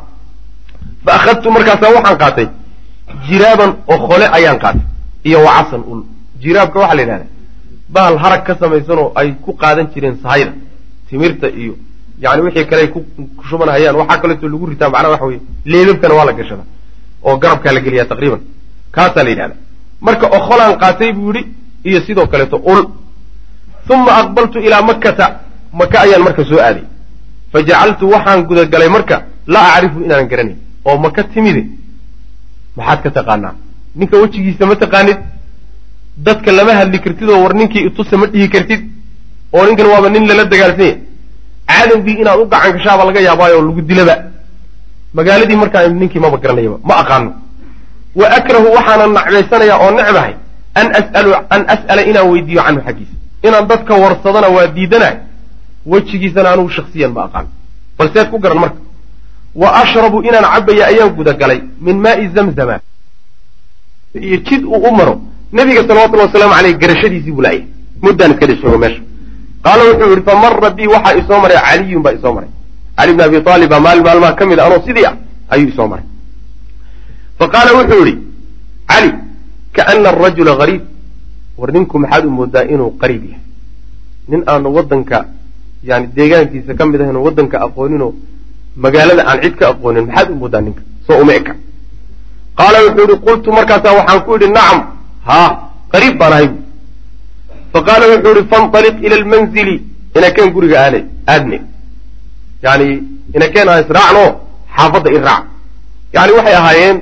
Fa akhadtu markaasaa waxaan qaatay jiraaban oo khole ayaan qaatay iyo wacasan ul jiraabka waxaa la yidhahda bahal harag ka samaysanoo ay ku qaadan jireen sahayda timirta iyo yani wixii kale ay ku shubanhayaan waxaa kaleeto lagu ritaa macnaha waxa weye leebabkana waa la gashada oo garabkaa la geliyaa taqriiban. Kaasaa la yidhahda marka okholaan qaatay buu yidhi iyo sidoo kaleeto ul uma aqbaltu ilaa makkata maka ayaan marka soo aaday. Fa jacaltu waxaan gudagalay marka laa acrifu inaanan garanayn oo maka timide. Maxaad ka taqaanaa? Ninka wejigiisa ma taqaanid? Dadka lama hadli kartid oo war ninkii itusa ma dhihi kartid? Oo ninkan waaba nin lala dagaalsanya? Cadowgii inaad u gacan gashaaba laga yaabaayo lagu dilaba. Magaaladii markaa ninkii maba garanayaba. Ma aqaano. Wa akrahu waxaanan nacbaysanayaa oo necbahay an as'ala inaan weydiiyo canhu xaggiisa. Inaan dadka warsadana waa diidanahay wejigiisana anugu shaksiyan ma aqaano balseed ku garan marka. Wa ashrabu inaan cabaya ayaan gudagalay min maai zamzama. Iyo jid uu u maro nabiga salawatullhi wasalaamu aleyh garashadiisii buu laayay muddaan iska dhishoogo meesha. Qaala wuxuu yihi famara bii waxaa isoo maray caliyun baa isoo maray. Cali bn abi aalib baa maalin maalmaha ka mid a anoo sidii ah ayuu isoo maray. Fa qaala wuxuu yihi cali kaana arajula gariib. War ninku maxaad u moodaa inuu qariib yahay. Nin aanu waddanka yani deegaankiisa ka mid ahayn oo waddanka aqooninoo magaalada aan cid ka aqoonin maxaad u moodaa ninka? Soo uma eka qaala wuxuu yihi qultu markaasaa waxaan ku yidhi nacam haa qariib baan ahay. Bu fa qaala wuxuu yihi fainطaliq ila lmanzili inakeen guriga aale aadne. Yani inakeen aan israacno xaafadda i raac. Yani waxay ahaayeen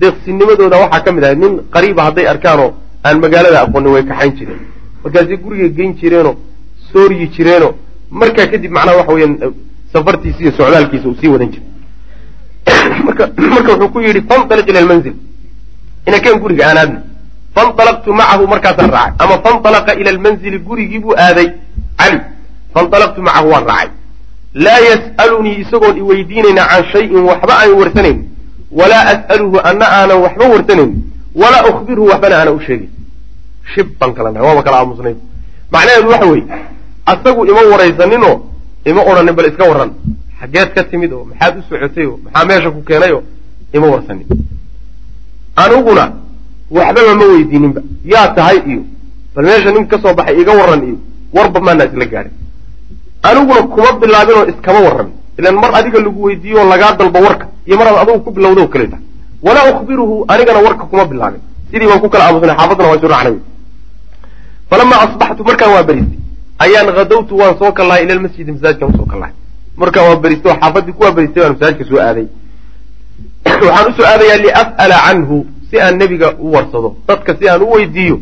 deeqsinimadooda waxaa ka mid ahay nin qariiba hadday arkaanoo aan magaalada aqoonin way kaxayn jireen. Markaasay guriga geyn jireenoo sooryi jireenoo markaa kadib macnaha waxa weeyaan eh, safartiisi iyo socdaalkiisa uu sii wadan jiray. Marka wuxuu ku yidhi fanaliq ila lmanzil inakeen guriga aan aadna fanalaqtu macahu markaasaan raacay. Ama fanalaqa ila lmanzili gurigii buu aaday. Cali fanalaqtu macahu waan raacay. Laa yas'alunii isagoon iweydiinayna can shayin waxba aan warsanayn walaa as'aluhu ana aanan waxba warsanayn walaa ukhbirhu waxbana aana u sheegin. Shib baan waaba kala aamusnay macnaheedu waxa weeye asagu ima waraysaninoo ima odhanin bal iska warran. Xaggeed ka timid oo maxaad u socotay oo maxaa meesha ku keenay oo ima warsanin. Aniguna waxbaba ma weydiininba. Yaa tahay iyo. Bal meesha nin ka soo baxay iga warran iyo. Warba maana isla gaadhin aniguna kuma bilaabin oo iskama warramin ilan mar adiga lagu weydiiyo oo lagaa dalbo warka iyo maraad adugu ku bilowda o kale tahay walaa ukhbiruhu anigana warka kuma bilaabin. Sidii baan ku kala aamusnay xaafaddana waan isu raacnay. Falamaa asbaxtu markaan waa beristay ayaan hadawtu waan soo kallahay ila lmasjidi masaajidkan u soo kallahay markaan waa beristay oo xaafaddii kuwaa beristay baan masaajidka soo aaday. Waxaan u soo aadayaa lias'ala canhu si aan nebiga u warsado. Dadka si aan u weydiiyo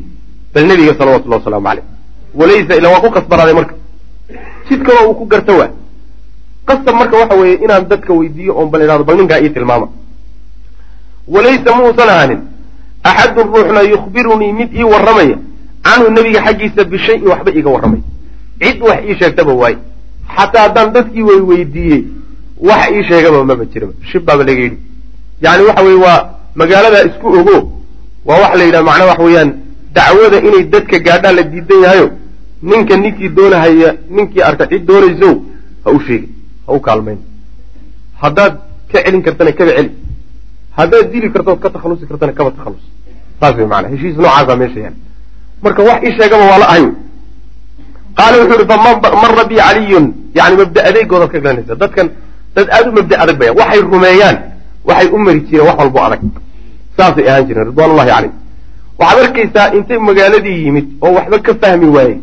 bal nebiga salawatullahi wasalaamu caleyh walaysa ila waa ku kasbanaaday marka. Jid kaloo uu ku garta waa. Qasab marka waxa weeye inaan dadka weydiiyo oon bal idhahdo bal ninkaa ii tilmaama. Walaysa muusan ahaanin axadun ruuxna yukhbirunii mid ii warramaya canhu nebiga xaggiisa bishayin waxba iiga warramay cid wax ii sheegtaba waaye xataa haddaan dadkii way weydiiyey wax ii sheegaba maba jiraba shib baaba laga yidhi yani waxa weye waa magaaladaa isku ogo. Waa waxa la yidhaha macnaa waxa weeyaan dacwada inay dadka gaadhaan la diidan yahayo ninka ninkii doonahaya ninkii arka cid doonayso ha u sheegin ha u kaalmayn. Haddaad ka celin kartana kaba celi haddaad dili kartood ka takhalusi kartana kaba takhalus. Saas way maanaa heshiis noocaasa meesha yaal. Marka wax ii sheegaba waa la ahay qaala wuxuu yihi famara bi caliyun. Yani mabda adeegoodaad ka garanaysa. Dadkan dad aada u mabda adag baya waxay rumeeyaan waxay u mari jireen wax walbo adag saasay ahaan jireen ridwan ullahi caleyh waxaad arkaysaa intay magaaladii yimid oo waxba ka fahmi waayey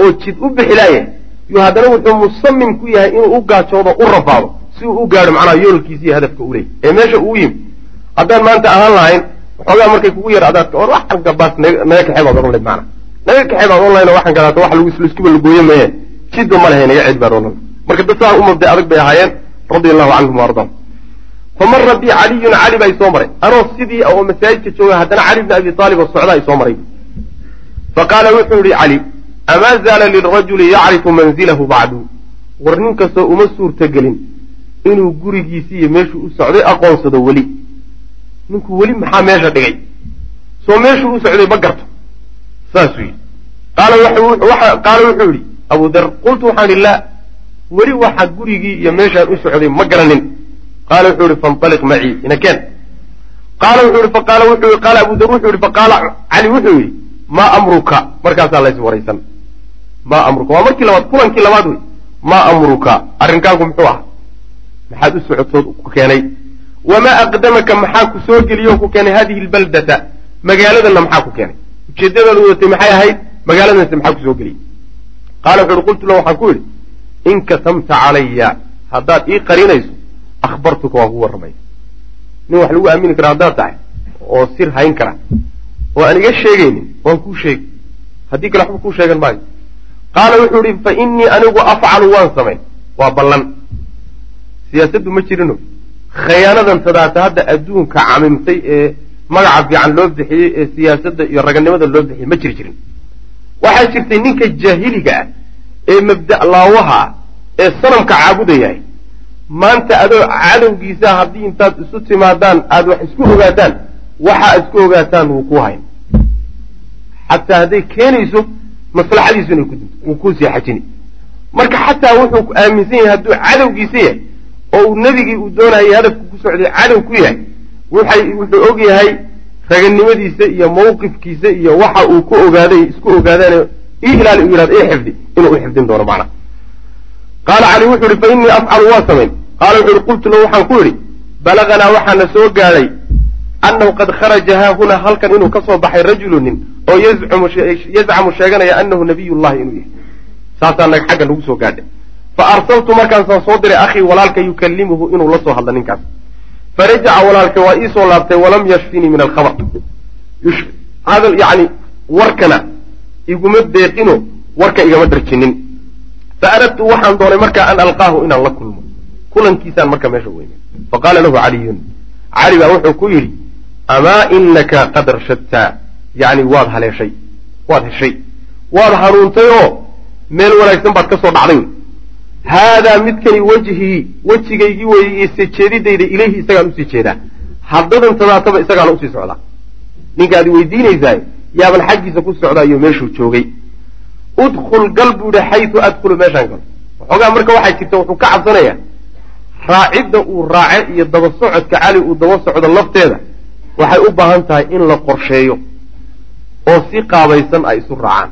oo jid u bixilaaya yo haddana wuxuu musamim ku yahay inuu u gaajoodo u rafaado si uu u gaadho macnaha yoolkiisa iyo hadafka u leeyay ee meesha uu yimid haddaan maanta ahaan lahayn waxoogaa markay kugu yar or waxan gabaas naga kaxee baad ohan layd maana naga kaxee baad ohan lahayn waxan kadaata wax lagu iskuba lagooye meeye jidba ma lahay naga celi baad ohan marka dad saa u adag bay ahaayeen radia allahu canhum wa ardaahum. Famara bi caliyun cali baa isoo maray. Anoo sidii oo masaajidka jooga haddana cali bni abi aalib oo socdaa isoo maray. Faqaala wuxuu yihi cali amaa zaala lirajuli yacrifu manzilahu bacdu war nin kastoo uma suurtagelin inuu gurigiisi iyo meeshuu u socday aqoonsado weli. Ninku weli maxaa meesha dhigay? Soo meeshuu u socday ma garto saasuu yidhi qaala wuxuu yidhi abu dar qultu waxaan idhi laa weli waxa gurigii iyo meeshaan u socday ma garanin. Qaala wuxuu yihi faintaliq macii inakeen qaala wuxuu yihi faqaala wuxuu yihi qaala abu dar wuxuu yihi faqaala cali wuxuu yidhi maa amruka? Markaasaa lays waraysan. Maa amruka? Waa markii labaad kulankii labaad wey maa amruka? Arrinkaanku muxuu ah maxaad u socotood ku keenay. Wamaa aqdamaka? Maxaa ku soo geliyo ku keenay hadihi lbaldata? Magaaladanna maxaa ku keenay ujeeddadaad wadatay maxay ahayd? Magaaladanse maxaa ku soo geliyey? Qaala wuxu uhi qultu lahu waxaan ku yidhi in katamta calaya haddaad ii qarinayso akhbartuka waan ku warramaya nin wax lagu aamini kara haddaad tahay oo sir hayn kara oo aan iga sheegaynin waan kuu sheegi haddii kale waxba kuu sheegan maayo. Qaala wuxuu ihi fa innii anigu afcalu waan samayn. Waa ballan. Siyaasaddu ma jirino. Khayaanadan sadaata hadda adduunka camimtay ee magaca fiican loo bixiyey ee siyaasadda iyo raganimada loo bixiyey ma jiri jirin. Waxaa jirtay ninka jaahiliga ah ee mabda' laawaha ee sanamka caabudayahay maanta adoo cadowgiisa haddii intaad isu timaadaan aada wax isku ogaataan waxaa isku ogaataan wuu ku hayn. Xataa hadday keenayso maslaxadiisu inay ku dinto wuu kuu sii xajini. Marka xataa wuxuu aaminsan yahay hadduu cadowgiisa yahay oo uu nebigii uu doonayay hadafku ku socday cadow ku yahay wuxuu og yahay raganimadiisa iyo mawqifkiisa iyo waxa uu ku ogaaday isku ogaadaan ii ilaali u yidhahdo ii xifdi inuu u xifdin doono macna. Qaala cali wuxuu yihi fa innii afcalu waa samayn. Qaala wuxuu yihi qultu lahu waxaan ku yidhi balaganaa waxaana soo gaadhay annahu qad kharaja haahuna halkan inuu ka soo baxay rajulu nin oo yazcamu sheeganaya annahu nabiyullahi inuu yahay. Saasaa xagga nagu soo gaadhay. Fa arsaltu markaasaan soo diray akhii walaalka yukallimuhu inuu la soo hadlo ninkaas farajaca walaalka waa iisoo laabtay walam yashfinii min alkhabar. Hadal yani warkana iguma deeqino warka igama dharjinin fa aradtu waxaan doonay markaa an alqaahu inaan la kulmo. Kulankiisaan marka meesha weyne faqaala lahu caliyun cali baa wuxuu ku yidhi amaa inaka qad rashadta? Yani waad haleeshay waad heshay. Waad hanuuntay oo meel wanaagsan baad ka soo dhacday haadaa midkani wejhii wejigaygii weeyey iyo sejeedidayda ilayhi isagaan u sii jeedaa haddadan tadaataba isagaana u sii socdaa ninkaad weydiinaysaay yaaban xaggiisa ku socdaayo meeshuu joogay udkhul gal buu ihi xayu adkhulu meeshaan galo waxoogaa marka waxaa jirta wuxuu ka cabsanayaa raacidda uu raace iyo daba socodka cali uu daba socdo lafteeda waxay u baahan tahay in la qorsheeyo oo si qaabaysan ay isu raacaan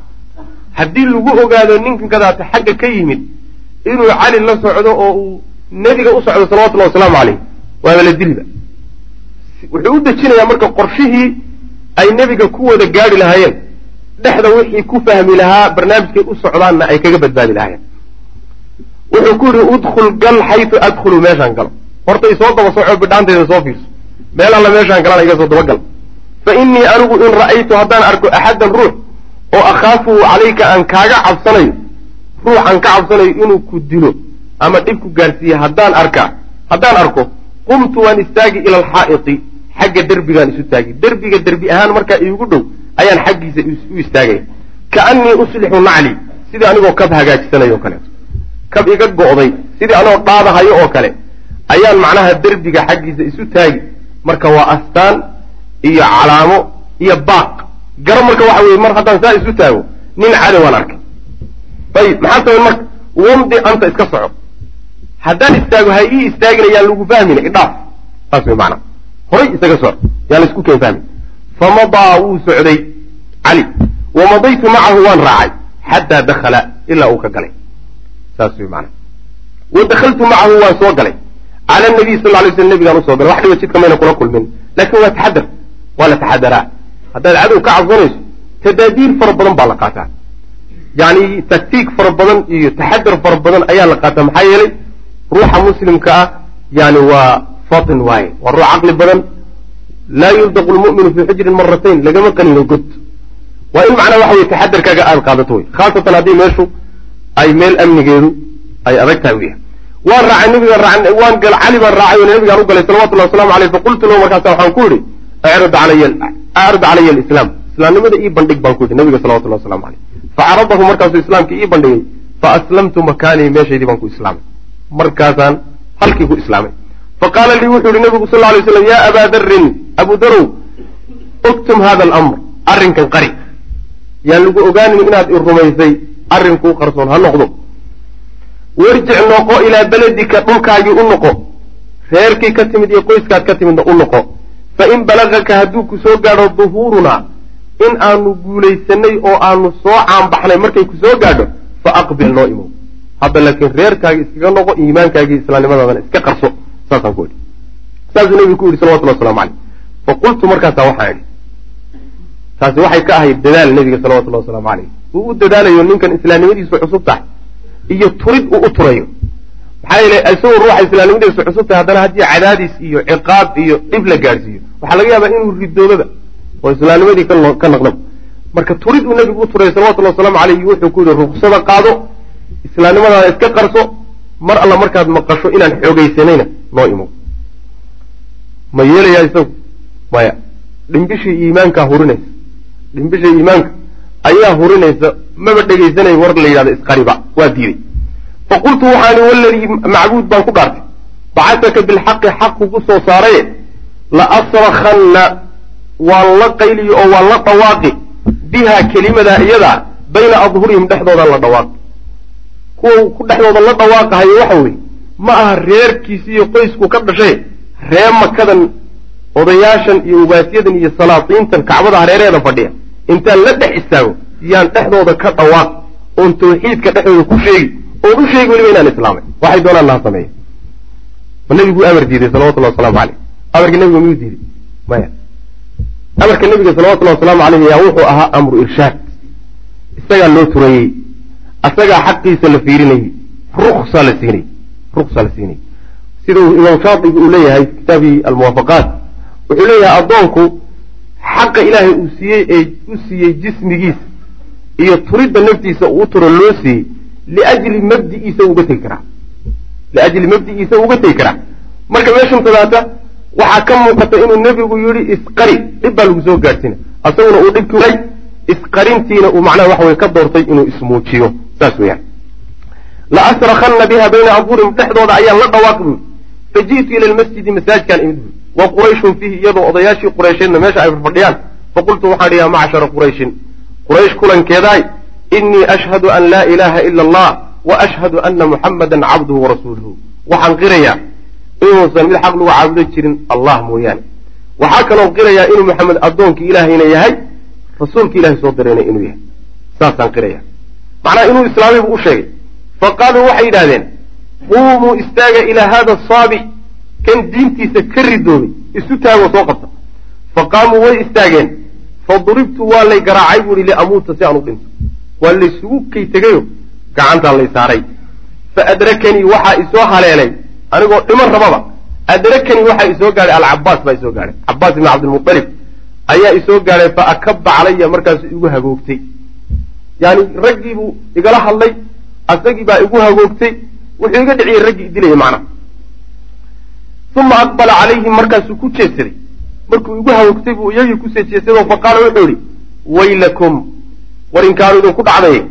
haddii lagu ogaado ninkan kadaata xagga ka yimid inuu cali la socdo oo uu nebiga u socdo salawatullahi wasalaamu caleyh waaba la diliba wuxuu u dejinayaa marka qorshihii ay nebiga ku wada gaadhi lahaayeen. Dhexda wixii ku fahmi lahaa barnaamijkay u socdaanna ay kaga badbaadi lahaayeen. Wuxuu ku yidhi udkhul gal xayu adkhulu. Meeshaan galo. Horta isoo daba soco bidhaantayda soo fiirso. Meel alla meeshaan galana iga soo dabagal fa innii anigu in ra'aytu haddaan arko axaddan ruux oo akhaafuhu calayka aan kaaga cabsanayo ruux aan ka cabsanayo inuu ku dilo ama dhib ku gaarsiiye haddaan arkaa haddaan arko qumtu waan istaagi ila alxaa'iti xagga derbigaan isu taagi. Derbiga derbi ahaan markaa iigu dhow ayaan xaggiisa u istaagaya kaannii uslixu nacli sidii anigoo kab hagaajisanayo o kaleeto kab iga go'day sidii anigoo dhaadahayo oo kale ayaan macnaha derbiga xaggiisa isu taagi. Marka waa astaan iyo calaamo iyo baaq. Garo marka waxa weye mar haddaan saa isu taago nin cadowaan arkay ayib maxaa samayn marka wamdi anta iska soco? Haddaan istaago ha ii istaagina yaan lagu fahmina idhaaf. Saas way maanaa horay isaga soc yaan la isku keen fahmin. Famadaa wuu socday cali wamadaytu macahu waan raacay. Xataa dakhala ilaa uu ka galay. Saas way maanaa wa dakaltu macahu waan soo galay. Cala nabiy sal lay slam nabigaan u soo galay. Wax dhiba jidka mayna kula kulmin. Laakin waa taxadar waa la taxadaraa haddaad cadow ka cabsanayso tadaadiir fara badan baa la qaataa yani taktiik fara badan iyo taxadar fara badan ayaa la qaataa. Maxaa yeelay ruuxa muslimka ah yani waa fatin waaye. Waa ruux caqli badan. Laa yuldaqu lmu'minu fii xujrin maratayn lagama qanino god. Waa in macnaha waxa weye taxadarkaaga aada qaadato wey khaasatan haddii meeshu ay meel amnigeedu ay adag tahay yahay waan raacay nabigaan raa waan gal cali baan raacay oo nabigaan u galay salawatullahi waslamu aleyh faqultu lahu markaasa waxaan ku yidhi icrid calaya alislaam. Islaamnimada ii bandhig baan ku yidhi nabiga salawatullahi waslamu aleyh facaradahu markaasuu islaamkii ii bandhigay. Faaslamtu makaanii meeshaydii baan ku islaamay markaasaan halkii ku islaamay. Faqaala lii wuxuu yihi nabigu sal lay slam yaa abaa darin abu darow uktum hada alamr arrinkan qari. Yaan lagu ogaanin inaad i rumaysay arrinkuu qarsoon ha noqdo. Warjic noqo ilaa beledika dhulkaagii u noqo. Reerkii ka timid iyo qoyskaad ka timidna u noqo. Fa in balagaka hadduu ku soo gaadho duhuurunaa in aanu guulaysanay oo aanu soo caanbaxnay markay ku soo gaadho fa aqbil noo imow hadda laakiin reerkaagi iskaga noqo iimaankaagii islaamnimadaadana iska qarso saasaan ku idhi. Saasuu nebigu ku yidhi salawatullah waslamu caleyh fa qultu markaasaa waxaan idhi taasi waxay ka ahayd dadaal nebiga salawatullahi wasalaamu caleyh uu u dadaalayo ninkan islaamnimadiisu cusub tahay iyo turid uu u turayo. Maxaa yeele isagoo ruuxa islaamnimadiisu cusub tahay haddana haddii cadaadis iyo ciqaab iyo dhib la gaadhsiiyo waxaa laga yaabaa inuu ridoobaba oo islaamnimadii ka naqdaba marka turid uu nebigu u turay salawatullahi wasalaamu caleyh wuxuu ku yihi ruksada qaado islaamnimadaada iska qarso mar alla markaad maqasho inaan xoogaysanayna noo imow ma yeelayaa isagu? Maya dhimbishii iimaankaa hurinaysa. Dhimbishii iimaanka ayaa hurinaysa maba dhegaysanay war la yidhahdo isqariba. Waa diiday. Fa qultu waxaani waladii macbuud baan ku dhaartay bacasaka bilxaqi xaq kugu soo saaraye la asrakanna waan la qayliyo oo waan la dhawaaqi. Bihaa kelimadaa iyadaa bayna adhurihim dhexdoodaan la dhawaaqi. Kuwa ku dhexdooda la dhawaaqahayo waxa weeye ma aha reerkiisi iyo qoysku ka dhashay ree makadan odayaashan iyo ugaasyadan iyo salaatiintan kacbada hareereeda fadhiya. Intaan la dhex istaago yaan dhexdooda ka dhawaaq oon tawxiidka dhexdooda ku sheegi oon u sheegi weliba inaan islaamay. Waxay doonaan naha sameeya ma nebiguu amar diiday salawatullahi wasalaamu caleyh amarka nebiga miyuu diiday maya amarka nebiga salawatullahi wasalaamu caleyh yaa wuxuu ahaa amru irshaad isagaa loo turayey. Asagaa xaqiisa la fiirinayey. Ruksa la siinay ruksa la siinay sida uu imaam shaatibi uu leeyahay kitaabii almuwaafaqaat wuxuu leeyahay addoonku xaqa ilaahay uu siiyey ee u siiyey jismigiisa iyo turidda naftiisa uu turo loo siiyey liajli mabdi'iisa uga tegi karaa. Liajli mabdi'iisa uga tegi karaa. Marka meeshan waxaa ka muuqata inuu nebigu yidhi isqari. Dhib baa lagu soo gaadhsiina asaguna uu dhibki waray isqarintiina uu macnaha waxa weye ka doortay inuu ismuujiyo. Saas weeyaan. La asrakanna biha bayna adhuurihim dhexdooda ayaan la dhawaaqi buuri fa ji'tu ila lmasjidi masaajidkaan imid buuri wa qurayshun fiihi iyadoo odayaashii quraysheedna meesha ay fadhiyaan. Faqultu waxaan ihi yaa macshara qurayshin quraysh kulankeedaay inii ashhadu an laa ilaaha ila allah wa ashhadu ana muxammadan cabduhu warasuuluhu waxaan qirayaa inuusan mid xaq lagu caabudo jirin allah mooyaane. Waxaa kaloo qirayaa inuu maxamed addoonkii ilaahayna yahay rasuulki ilahay soo dirayna inuu yahay. Saasaan qiraya. Macnaha inuu islaamay buu u sheegay fa qaaluu waxay yidhahdeen quumuu istaaga ilaa hada asaabi kan diintiisa ka ridoobay isu taagoo soo qabta. Fa qaamuu way istaageen fa duribtu waa lay garaacay buu ihi liamuuta si aan u dhinto. Waa laysugu kay tegayo gacantaa lay saaray. Fa adrakanii waxaa isoo haleelay anigoo dhiman rababa. Adrakanii waxaa isoo gaadhay alcabaas baa isoo gaadhay cabaas ibni cabdilmualib ayaa isoo gaadhay fa akaba calaya markaasu igu hagoogtay. Yaani raggiibuu igala hadlay asagii baa igu hagoogtay. Wuxuu iga dhiciyey raggii idilaya macnaha uma aqbala calayhim markaasuu ku jeedsaday markuu igu hagoogtay buu iyagii ku soo jeedsadoo fa qaala wuxuu idhi waylakum war inkaanu idinku dhacday.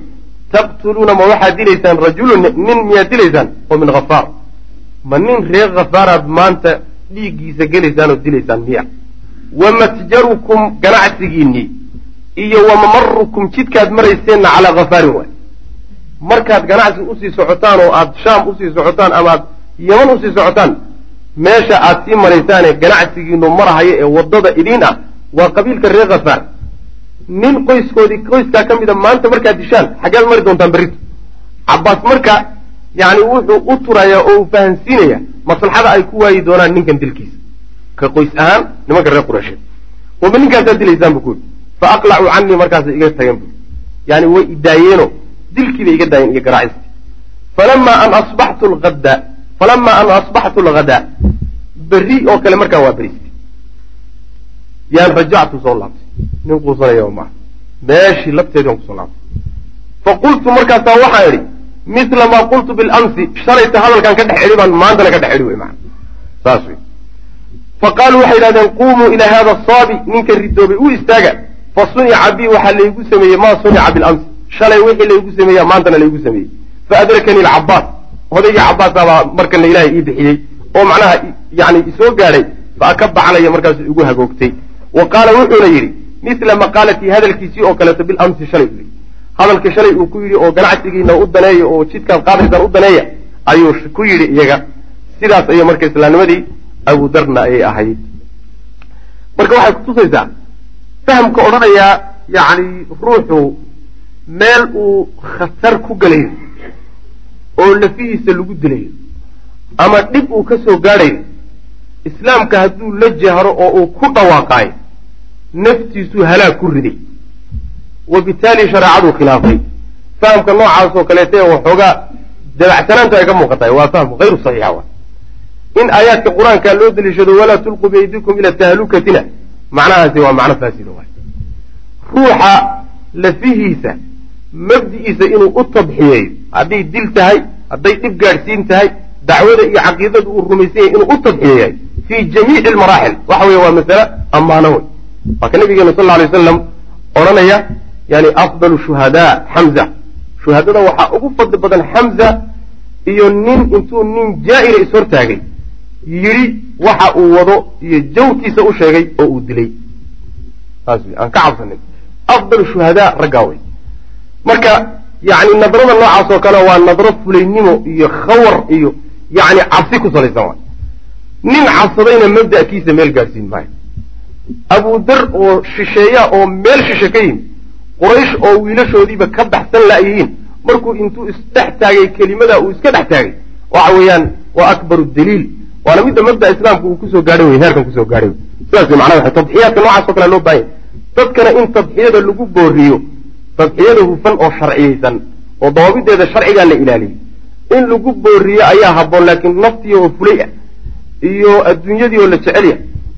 Taqtuluuna ma waxaad dilaysaan rajulun nin miyaad dilaysaan oo min hafaar ma nin reer khafaaraad maanta dhiiggiisa gelaysaan oo dilaysaan miya? Wa matjarukum ganacsigiinnii iyo wa mamarukum jidkaad marayseenna calaa khafaarin waay. Markaad ganacsi u sii socotaan oo aad shaam u sii socotaan ama aad yaman u sii socotaan meesha aad sii maraysaanee ganacsigiinu marahaya ee waddada idiin ah waa qabiilka reer khafaar nin qoyskoodii qoyskaa ka mida maanta markaad dishaan xaggeed mari doontaan berrito. Cabbaas marka yacni wuxuu u turayaa oo uu fahansiinayaa maslaxada ay ku waayi doonaan ninkan dilkiisa. Ka qoys ahaan nimanka reer qureysheed waba ninkaasaad dilaysaan bu kuuri fa aqlacuu canii markaasay iga tageen buuri yani way idaayeeno dilkiibay iga daayeen iyo garaacistii falamaa an asbaxtu lhadda falamaa an asbaxtu alghadaa berri oo kale markaa waa beriistay yaan rajactu soo laabtay. Nin quusanaya maaha meeshii lafteedii aan ku soo laabtay. Fa qultu markaasaa waxaan idhi mila maa qultu bilamsi shalayta hadalkaan ka dhex idhi baan maantana ka dhex idhi wey maana saas wey fa qaaluu waxay yidhahdeen quumuu ilaa hada asaabi ninka ridoobay u istaaga fa sunica bi waxaa laygu sameeyey maa sunica bilamsi shalay wixii laygu sameeya maantana laygu sameeyey. Fa adrakanii alcabaas odaygii cabaasaabaa markana ilaahay ii bixiyey oo macnaha yani isoo gaadhay fa akaba calaya markaasu igu hagoogtay. Wa qaala wuxuuna yidhi misla maqaalatii hadalkiisii oo kaleeto bilamsi shalay hadalkii shalay uu ku yidhi oo ganacsigiina u daneeya oo jidkaad qaadaysaan u daneeya ayuu ku yidhi iyaga. Sidaas ayay marka islaamnimadii abudarna ayay ahayd. Marka waxay kutusaysaa fahamka odhanayaa yacni ruuxu meel uu khatar ku gelayo oo lafihiisa lagu dilayo ama dhib uu ka soo gaadhayo islaamka hadduu la jahro oo uu ku dhawaaqaayo naftiisuu halaag ku riday wabitaali shareecaduu khilaafay. Fahamka noocaas oo kaleeta waxoogaa dabacsanaantu ay ka muuqatahay waa faham hayru saxiixa wa in aayaadka qur'aanka loo daliishado walaa tulquu biydikum ila tahlukatina. Macnahaasi waa macno faasida waay ruuxa lafihiisa mabdi'iisa inuu u tabxiyeeyo hadday dil tahay hadday dhib gaadhsiin tahay dacwada iyo caqiidada uu rumaysan yahay inuu u tabxiyeeyahay fii jamiici almaraaxil waxa weeye waa masale ammaano wey waa ka nabigeena sal alay wasalam odhanaya yani afdalu shuhadaa xamza shuhadada waxaa ugu fadli badan xamza iyo nin intuu nin jaa'ira ishortaagay yidhi waxa uu wado iyo jawrkiisa u sheegay oo uu dilay. Saas wy aan ka cabsanin afdal shuhadaa raggaa wey marka yani nadrada noocaas oo kale waa nadro fulaynimo iyo khawar iyo yani cabsi ku salaysan waay. Nin cabsadayna mabda'kiisa meel gaadhsiin maayo. Abu dar oo shisheeya oo meel shishe ka yimi quraysh oo wiilashoodiiba ka baxsan la'yihiin markuu intuu isdhex taagay kelimada uu iska dhex taagay waxa weeyaan waa akbaru daliil. Waana midda mabda islaamku uu ku soo gaadhay wey heerkan ku soo gaadhay sidaas macnaha tadxiyaadka noocaas o kale loo baahanya dadkana in tadxiyada lagu booriyo tadxiyada hufan oo sharciyeysan oo dawaabideeda sharcigaa la ilaaliyey in lagu booriyo ayaa habboon laakiin naftii oo fulay ah iyo adduunyadii oo la jecelya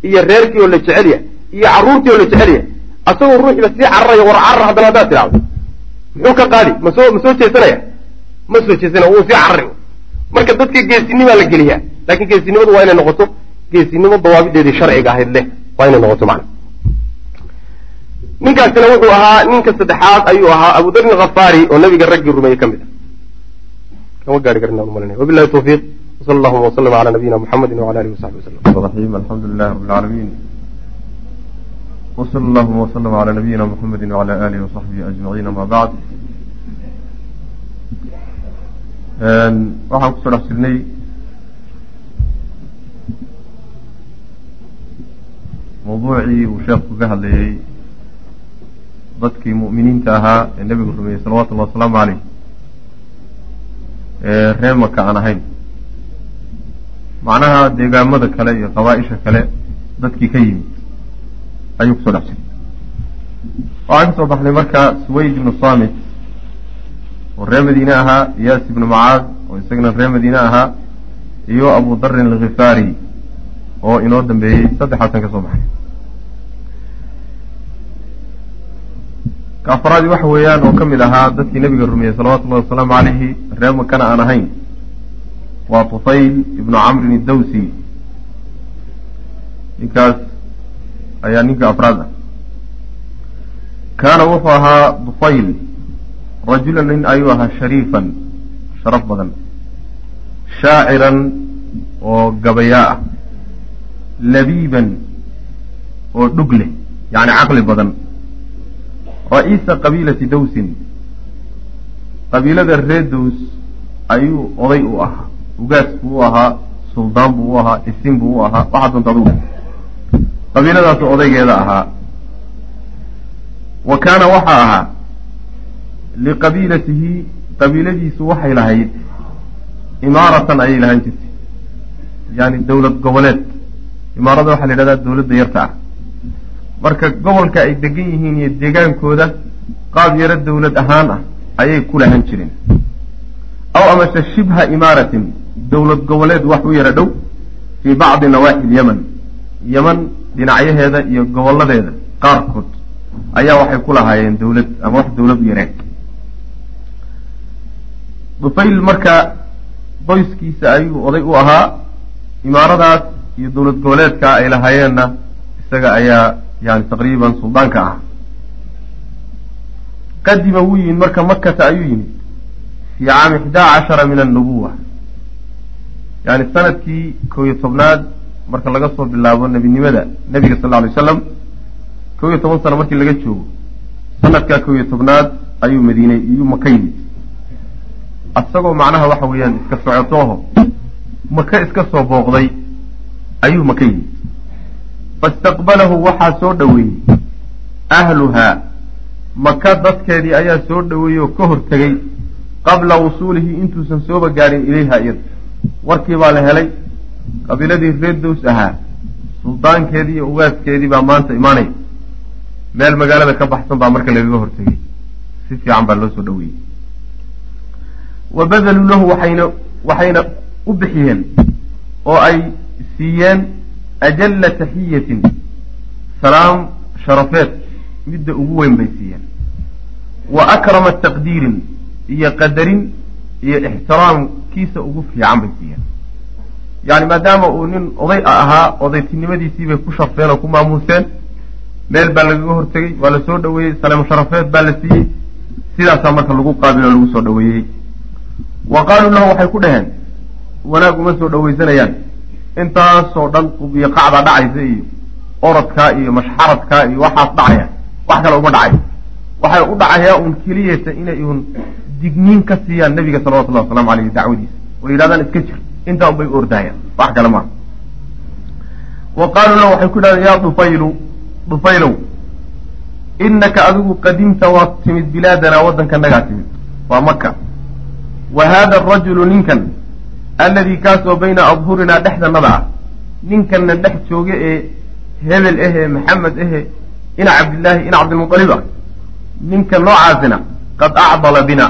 iyo reerkii oo la jecelya iyo carruurtii oo la jecelya asagoo ruuxiiba sii cararaya war carar haddana haddaad tidhahdo muxuu ka qaadi? Masoo ma soo jeesanaya? Ma soo jeesanaya wuu sii carari. Marka dadka geesinimaa la geliyaa laakiin geesinimadu waa inay noqoto geesinimo dawaabideedii sharciga ahayd leh waa inay noqoto macna. Ninkaasina wuxuu ahaa ninka saddexaad ayuu ahaa abu darin khafaari oo nabiga raggii rumeeyey ka mid ah. Kama gaari karin malinaya wabillahi tawfiiq wsala allahuma waslama cala nabiyina muxamedi wala alihi wasaxbi wasalam وصلى اللهم وسلم على نبينا محمد وعلى آله وصحبه أجمعين ما بعد waxaan kusoo dhex jirnay mawduucii uu sheekhu ka hadlayey dadkii mu'miniinta ahaa ee nebigu rumeeyey salawatullahi wasalaamu caleyh ee reer maka aan ahayn macnaha deegaamada kale iyo qabaa-isha kale dadkii ka yimid ayuu ku soo dhex jiray waxaan ka soo baxnay marka suwayd ibnu samit oo reer madiine ahaa iyaas ibnu macaad oo isagana reer madiine ahaa iyo abu darin alkhifaari oo inoo dambeeyey saddexaasan ka soo baxnay ka afraadi waxa weeyaan oo ka mid ahaa dadkii nebiga rumeeyey salawatu ullahi wasalaamu calayhi reer makana aan ahayn waa tufayl ibnu camrin iddawsi ninkaas ayaa ninka afraad ah kaana wuxuu ahaa dufayl rajulan nin ayuu ahaa shariifan sharaf badan shaaciran oo gabayaa ah labiiban oo dhug leh yacni caqli badan. Ra'iisa qabiilati dawsin qabiilada reer dows ayuu oday u ahaa ugaas buu u ahaa suldaan buu u ahaa isin buu u ahaa waxaa doonta adugu qabiiladaasu odaygeeda ahaa. Wa kaana waxaa ahaa liqabiilatihi qabiiladiisu waxay lahayd imaaratan ayay lahaan jirtay. Yani dowlad goboleed. Imaarada waxaa la yidhahdaa dowladda yarta ah. Marka gobolka ay degan yihiin iyo deegaankooda qaab yaro dowlad ahaan ah ayay ku lahan jireen aw amase shibha imaaratin dowlad goboleed wax u yaro dhow fii bacdi nawaaxi lyaman yaman dhinacyaheeda iyo gobolladeeda qaarkood ayaa waxay ku lahaayeen dowlad ama wax dowlad u yareen dufayl marka qoyskiisa ayuu oday u ahaa imaaradaas iyo dowlad goboleedka ay lahaayeenna isaga ayaa yani taqriiban suldaanka ah. Qadima wuu yimid marka makata ayuu yimid fii caami ixdaa cashara min annubuwa yani sannadkii kow iyo tobnaad marka laga soo bilaabo nebinimada nebiga sal lla alay slam kow iyo toban sano markii laga joogo sanadkaa kow iyo tobnaad ayuu madiine iyuu maka yimid. Asagoo macnaha waxa weeyaan iska socotooho maka iska soo booqday ayuu maka yimid. Faistaqbalahu waxaa soo dhoweeyey. Ahluhaa maka dadkeedii ayaa soo dhoweeyey oo ka hortegey qabla wusuulihi intuusan sooba gaadhin ilayha iyada warkii baa la helay qabiiladii reer dows ahaa suldaankeedii iyo ugaaskeedii baa maanta imaanaya meel magaalada ka baxsan baa marka lagaga hortegey si fiican baa loo soo dhoweeyey. Wa badaluu lahu waxayna waxayna u bixiyeen oo ay siiyeen ajalla taxiyatin salaam sharafeed midda ugu weyn bay siiyeen. Wa akrama taqdiirin iyo qadarin iyo ixtiraamkiisa ugu fiican bay siiyeen yani maadaama uu nin oday ahaa odaytinimadiisii bay ku sharfeen oo ku maamuuseen. Meel baa lagaga hortegey waa la soo dhoweeyey saleemo sharafeed baa la siiyey. Sidaasaa marka lagu qaabil oo lagu soo dhoweeyey. Wa qaaluu lahu waxay ku dhaheen wanaag uma soo dhoweysanayaan intaasoo dhan iyo qacdaa dhacaysa iyo orodkaa iyo mashxaradkaa iyo waxaas dhacaya wax kale uma dhacay. Waxay u dhacayaa un keliyata inay un digniin ka siiyaan nabiga salawatullahi waslamu aleyh dacwadiisa. Oo yidhahdaan iska jir intaa un bay u ordaayaan. Wax kale maaha wa qaaluu lahu waxay ku yidhahdeen yaa dufaylu dufaylow inaka adigu qadimta waad timid bilaadanaa waddankanagaa timid. Waa maka wa haada arajulu ninkan alladii kaasoo bayna adhurinaa dhexdanada ah ninkanna dhex jooga ee hebel ahee maxamed ahe ina cabdillaahi ina cabdilmualib ah ninka noocaasina qad acdala bina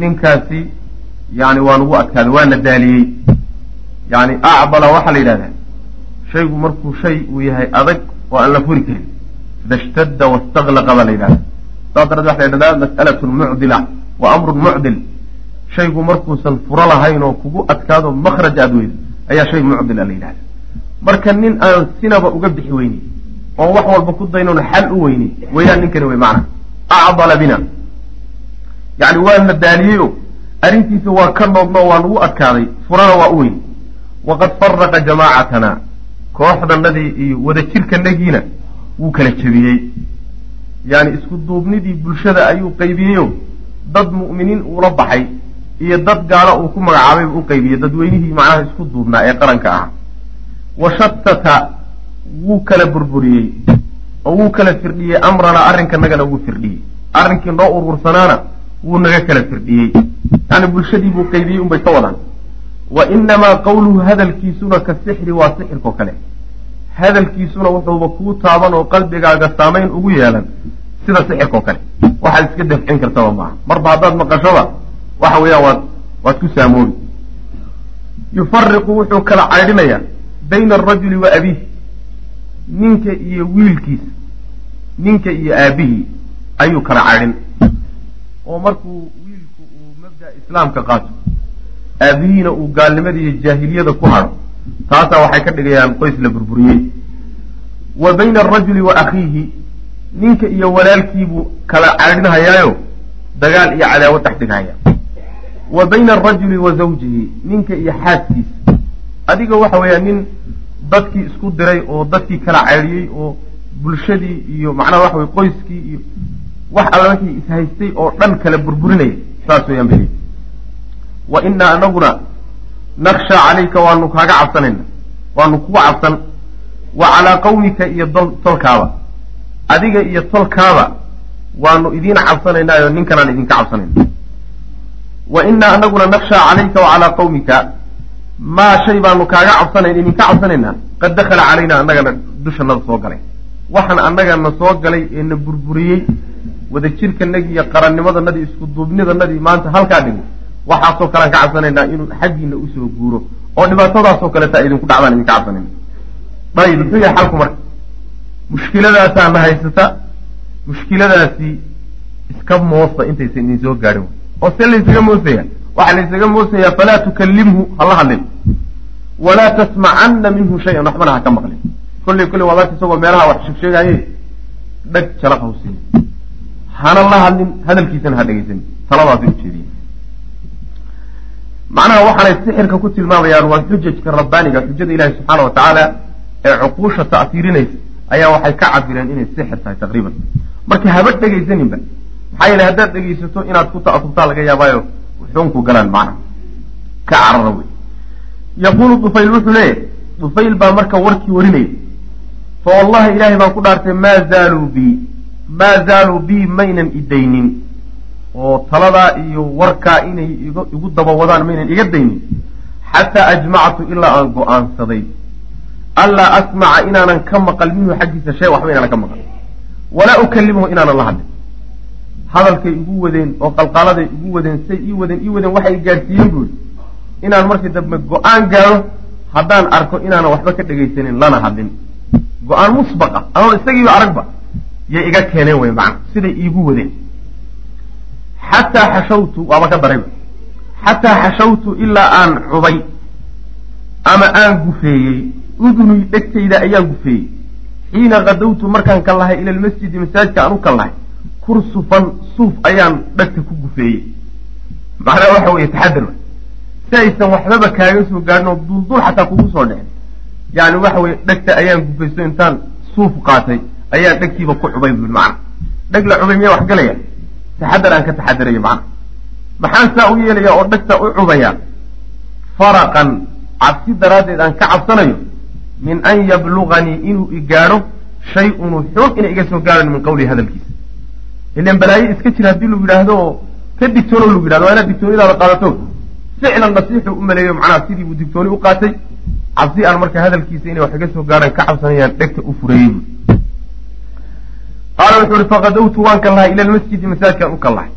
ninkaasi yani waa nugu adkaaday waana daaliyey yani acdala waxaa la yidhahdaa shaygu markuu shay uu yahay adag oo aan la furi karin sida ishtadda wastaqlaqa baa la yidhahda saas daradeed waxa la yidhahdaa mas'alatun mucdila wa amrun mucdil shaygu markuusan furo lahayn oo kugu adkaado makraj aada weydo ayaa shay mucdila la yidhahda marka nin aan sinaba uga bixi weyni oon wax walba ku daynoon xal u weyni weyaan ninkani wey macna acdala bina yani waa na daaliyey arrintiisa waa ka noogno waa nagu adkaaday furana waa u weyni waqad faraqa jamaacatana. Kooxdanadii iyo wadajirkanagiina wuu kala jebiyey. Yani isku duubnidii bulshada ayuu qaybiyeyo dad mu'miniin uula baxay iyo dad gaalo uu ku magacaabayba u qaybiyey. Dadweynihii macnaha isku duubnaa ee qaranka ahaa wa shatata wuu kala burburiyey. Oo wuu kala firdhiyey. Amranaa arrinkanagana wuu firdhiyey. Arrinkii noo urursanaana wuu naga kala firdhiyey yani bulshadii buu qaybiyey unbay ka wadaan. Wa inamaa qawluhu hadalkiisuna ka sixri waa sixirkao kale. Hadalkiisuna wuxuuba kuu taaban oo qalbigaaga saamayn ugu yeelan sida sixirkao kale. Waxaad iska dafcin kartaba maaha marba haddaad maqashoba waxa weeyaan waad waad ku saamoobi. Yufariqu wuxuu kala caydhinayaa bayna alrajuli wa abiihi. Ninka iyo wiilkiisa ninka iyo aabihii ayuu kala caydhin oo markuu wiilku uu mabda' islaamka qaato aabihiina uu gaalnimada iyo jaahiliyada ku hadho taasaa waxay ka dhigayaan qoys la burburiyey. Wa bayna alrajuli wa akhiihi ninka iyo walaalkiibuu kala caydhinhayaayo dagaal iyo cadaawad dhex dhigahaya. Wa bayna alrajuli wa zawjihi ninka iyo xaaskiisa. Adiga waxa weeyaa nin dadkii isku diray oo dadkii kala caydhiyey oo bulshadii iyo macnaha waxa weye qoyskii iyo wax alla wixii ishaystay oo dhan kala burburinaya saas weeyaan beli wa inaa anaguna nakshaa calayka waanu kaaga cabsanayna waanu kugu cabsan wa calaa qawmika iyo tolkaaba. Adiga iyo tolkaaba waanu idiin cabsanaynaayo ninkanaan idinka cabsanayna wa inaa anaguna nakshaa calayka wa calaa qawmika maa shay baanu kaaga cabsanayn idinka cabsanaynaa qad dakhala calaynaa annagana dushanada soo galay. Waxaan annagana soo galay ee na burburiyey wadajirkanagii iyo qarannimadanadii isku duubnidanadii maanta halkaa dhigay waxaasoo kalean ka cabsanaynaa inuu xaggiina u soo guuro. Oo dhibaatadaasoo kaleeta idinku dhacdaan idinka cabsanayna dayib muxuu yahay xalku marka? Mushkiladaasaa na haysata. Mushkiladaasi iska moosta intaysan idin soo gaadhin oo see laysaga moosaya waxaa laysaga moosayaa falaa tukallimhu hala hadlin. Walaa tasmacanna minhu shay-an waxbana ha ka maqlin. Kolley kolley waad arka isagoo meelaha wax sheegsheegaye dhag jalaq hawsiin hana la hadlin hadalkiisana ha dhegaysan. Taladaasay ujeediye macnaha waxaanay sixirka ku tilmaamayaan waa xujajka rabbaaniga. Xujada ilaahi subxaana wa tacaala ee cuquusha ta'siirinaysa ayaa waxay ka cabireen inay sixir tahay taqriiban. Marka haba dhegaysaninba maxaa yeele haddaad dhegaysato inaad ku ta'asubtaa laga yaabaayo xunku galaan macna. Ka carara wey. Yaquulu dufayl wuxuu leeyahy dufayl baa marka warkii warinaya fa wallahi ilaahay baan ku dhaartay maa zaaluu bi maa zaaluu bii maynan idaynin oo taladaa iyo warkaa inay igu daba wadaan maynan iga daynin xataa ajmactu ilaa aan go'aansaday. Anlaa asmaca inaanan ka maqal minhu xaggiisa shay waxba inaanan ka maqal. Walaa ukalimuhu inaanan la hadlin. Hadalkay igu wadeen oo qalqaaladay igu wadeen say ii wadeen ii wadeen waxay gaadhsiiyeen buuri inaan markii dambe go'aan gaadho haddaan arko inaanan waxba ka dhegaysanin lana hadlin. Go'aan musbaqa anoon isagiiba aragba yay iga keeneen wey macna siday iigu wadeen. Xataa xashawtu waaba ka darayba xataa xashawtu ilaa aan cubay ama aan gufeeyey. Udunii dhegtayda ayaan gufeeyey. Xiina kadawtu markaan ka lahay ila lmasjidi masaajidka aan u ka lahay kursufan suuf ayaan dhegta ku gufeeyey. Macnaha waxa weeye taxadar si aysan waxbaba kaaga soo gaadhin oo duldul xataa kugu soo dhicin yani waxa weye dhegta ayaan gufayso intaan suuf qaatay ayaan dhegtiiba ku cubay bui macna dheg la cubay miyaa wax galaya? Taxadar aan ka taxadarayo macna maxaan saa u yeelaya oo dhegta u cubaya? Faraqan. Cabsi daraaddeed aan ka cabsanayo min an yabluganii inuu i gaadho shay-un xun inay iga soo gaadhan min qawlihi hadalkiisa ilan balaayo iska jira haddii lagu yidhaahdo oo ka digtoono lagu yidhahdo waa inaad digtoonidaada qaadato. Ficlan nasiixu u maleeyo macnaha sidii buu digtooni u qaatay. Cabsi aan marka hadalkiisa inay wax iga soo gaadhaan ka cabsanayaan dhegta u fureeyey bu qaala wuxuu ihi faqadawtu waan ka lahay ila lmasjidi masaajidkaan u ka lahay.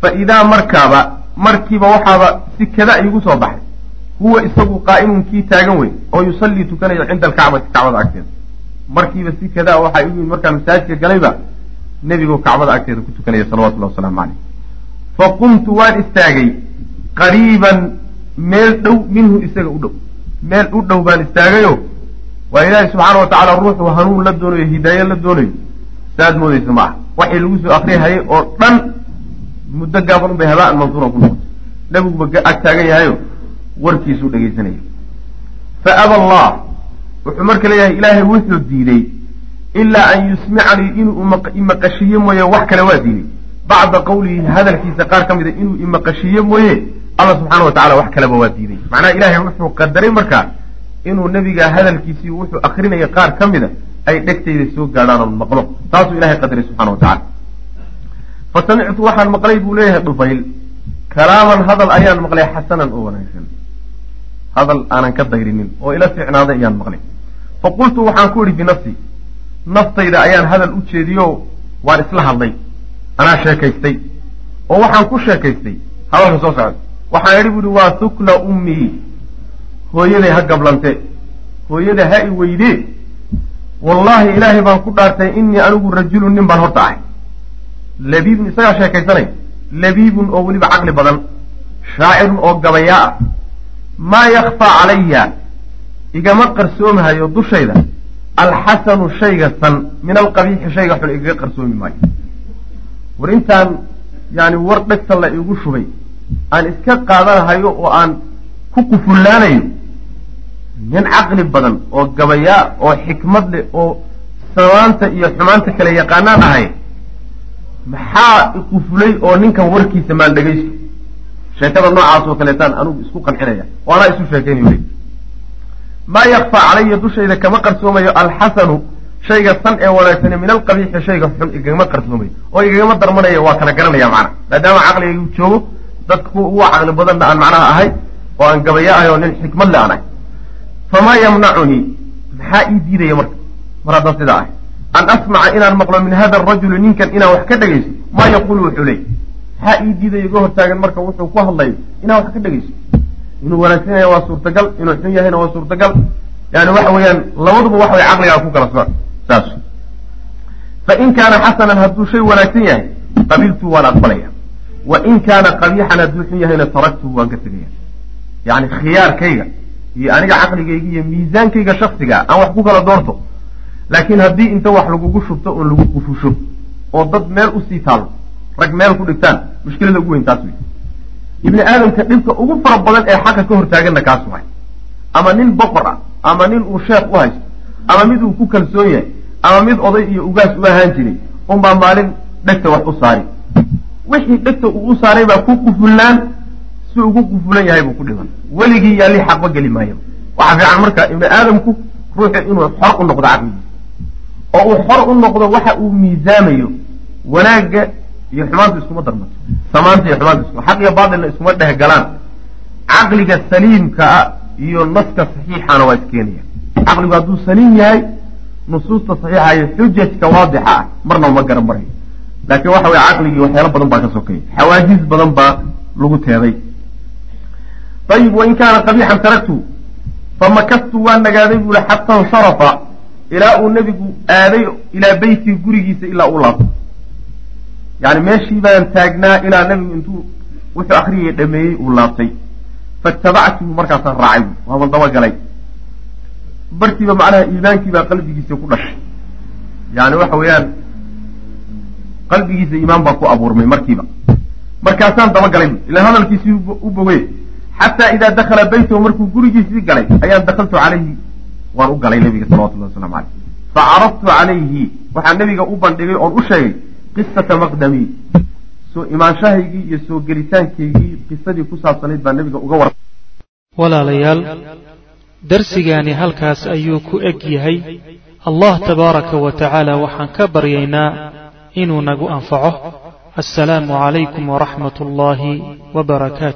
Fa idaa markaaba markiiba waxaaba si kada igu soo baxay huwa isagu qaa'imun kii taagan wey oo yusallii tukanayo cinda alkacbati kacbada agteeda. Markiiba si kadaa waxaa igu yimid markaan masaajidka galayba nebigu kacbada agteeda ku tukanaya salawatullahi wasalaamu caleyh fa qumtu waan istaagay qariiban meel dhow minhu isaga u dhow. Meel u dhow baan istaagayo. Waa ilaahay subxaana wa tacaala ruuxuu hanuun la doonayo hidaaye la doonayo saaad moodeysa ma ah waxay lagu soo akrihayay oo dhan muddo gaaban bay habaan mansuuran ku noqotay. Nebiguba ag taagan yahayo warkiisuu dhegaysanaya fa aba allah wuxuu marka leeyahay ilaahay wuxuu diiday. Ilaa an yusmicanii inuu imaqashiye mooye wax kale waa diiday. Bacda qawlihi hadalkiisa qaar ka mida inuu imaqashiye mooye alla subxaana wa tacala wax kaleba waa diiday. Macnaha ilaahay wuxuu qadaray markaa inuu nebiga hadalkiisii wuxuu akrinaya qaar ka mida ay dhegtayda soo gaadhaan oon maqlo taasuu ilahay qadaray subxana wa tacala fa samictu waxaan maqlay buu leeyahay dhufayl kalaaman hadal ayaan maqlay xasanan oo wanaagsan. Hadal aanan ka dayrinin oo ila ficnaaday ayaan maqlay. Fa qultu waxaan ku idhi binafsi naftayda ayaan hadal u jeediyo waan isla hadlay anaa sheekaystay oo waxaan ku sheekaystay. Hadalka soo socda waxaan idhi buuhi waa hukla ummii hooyaday ha gablante hooyada ha i weydee wallaahi ilaahay baan ku dhaartay inii anigu rajulun nin baan horta ahay. Labiibun isagaa sheekaysanay. Labiibun oo weliba caqli badan. Shaacirun oo gabayaa ah. Maa yakfaa calaya igama qarsoomahayo dushayda. Alxasanu shayga san min alqabiixi shayga xun igaga qarsoomi maayo. War intaan yani war dhegta la igu shubay aan iska qaadanahayo oo aan ku kufullaanayo nin caqli badan oo gabayaa oo xikmad leh oo samaanta iyo xumaanta kale yaqaanaan ahay maxaa ikufulay oo ninkan warkiisa maan dhegaysto? Sheekada noocaas oo kaleetaan anugu isku qancinaya oo isu sheekaynayo le maa yakfaa calaya dushayda kama qarsoomayo alxasanu shayga san ee wanaagsane min alqabiixi shayga xun igagama qarsoomayo oo igagama darmanaya waa kala garanaya macna. Maadaama caqligaygu joogo dadka kuwa ugu caqli badanna aan macnaha ahay oo aan gabaya ahay oo nin xikmad le aan ahay famaa yamnacunii maxaa ii diidaya marka? mar haddaan sidaa ahay. an asmaca inaan maqlo min hada arajuli ninkan inaan wax ka dhegaysto. maa yaquulu wuxuu leey maxaa ii diidaya iga hortaagan marka wuxuu ku hadlayo inaan wax ka dhegaysto inuu wanaagsan yahay waa suurtagal inuu xun yahayna waa suurtagal. yani waxa weeyaan labaduba wax way caqligaa ku kala socon saas. Fain kaana xasanan hadduu shay wanaagsan yahay qabiltu waan aqbalaya. wa in kaana qabiixan hadduu xun yahayna taraktuhu waan ka tegaya yani khiyaarkayga iyo aniga caqligayga iyo miisaankayga shaksiga aan wax ku kala doorto laakiin haddii inta wax lagugu shubto oon lagu qufusho oo dad meel u sii taalo rag meel ku dhigtaan mushkilada ugu weyn taas wey ibni aadamka dhibka ugu fara badan ee xaqa ka hortaaganna kaas waay. Ama nin boqor ah ama nin uu sheekh u haysto ama mid uu ku kalsoon yahay ama mid oday iyo ugaas u ahaan jiray unbaa maalin dhegta wax u saari wixii dhegta uu u saaray baa ku qufullaan si ugu qufulan yahay buu ku dhiman. Weligii yaalli xaqba geli maayo. Waxaa fiican marka ibni aadamku ruuxu inuu xor u noqdo caqligiisa oo uu xor u noqdo waxa uu miisaamayo wanaagga iyo xumaanta iskuma darmato. Samaanta iyo xumaanta isku. Xaq iyo baatilna iskuma dheh galaan. Caqliga saliimka ah iyo naska saxiixana waa iskeenaya caqligu hadduu saliim yahay nusuusta saxiixa iyo xujajka waadixa ah marnaba ma garan marayo laakiin waxa weye caqligii waxyaalo badan baa ka sokaya xawaajiis badan baa lagu teeday ayib wain kaana qabiixan taraktu famakastu waa nagaaday buu ihi xata insharafa ilaa uu nebigu aaday ilaa beytii gurigiisa ilaa u laabto yani meeshii baan taagnaa ilaa nebigu intuu wuxuu akriyay dhameeyey uu laabtay fatabactuhu markaasaan raacay waaban dabagalay barkiiba macnaha iimaankiibaa qalbigiisa ku dhashay yani waxa weeyaan qalbigiisa iimaan baa ku abuurmay markiiba markaasaan dabagalay ilan hadalkiisii u bogey xataa idaa dakala beytahu markuu gurigiisii galay ayaan dakaltu calayhi waan u galay nabiga salawatullahi waslamu caleyh facaraftu calayhi waxaa nebiga u bandhigay oon u sheegay qisata maqdamii soo imaanshahaygii iyo soo gelitaankaygii qisadii ku saabsanayd baa nebiga uga war walaalayaal darsigaani halkaas ayuu ku eg yahay. Allah tabaaraka wa tacaala waxaan ka baryaynaa inuu nagu anfaco. Assalaamu calaykum waraxmat ullaahi wbarakaatu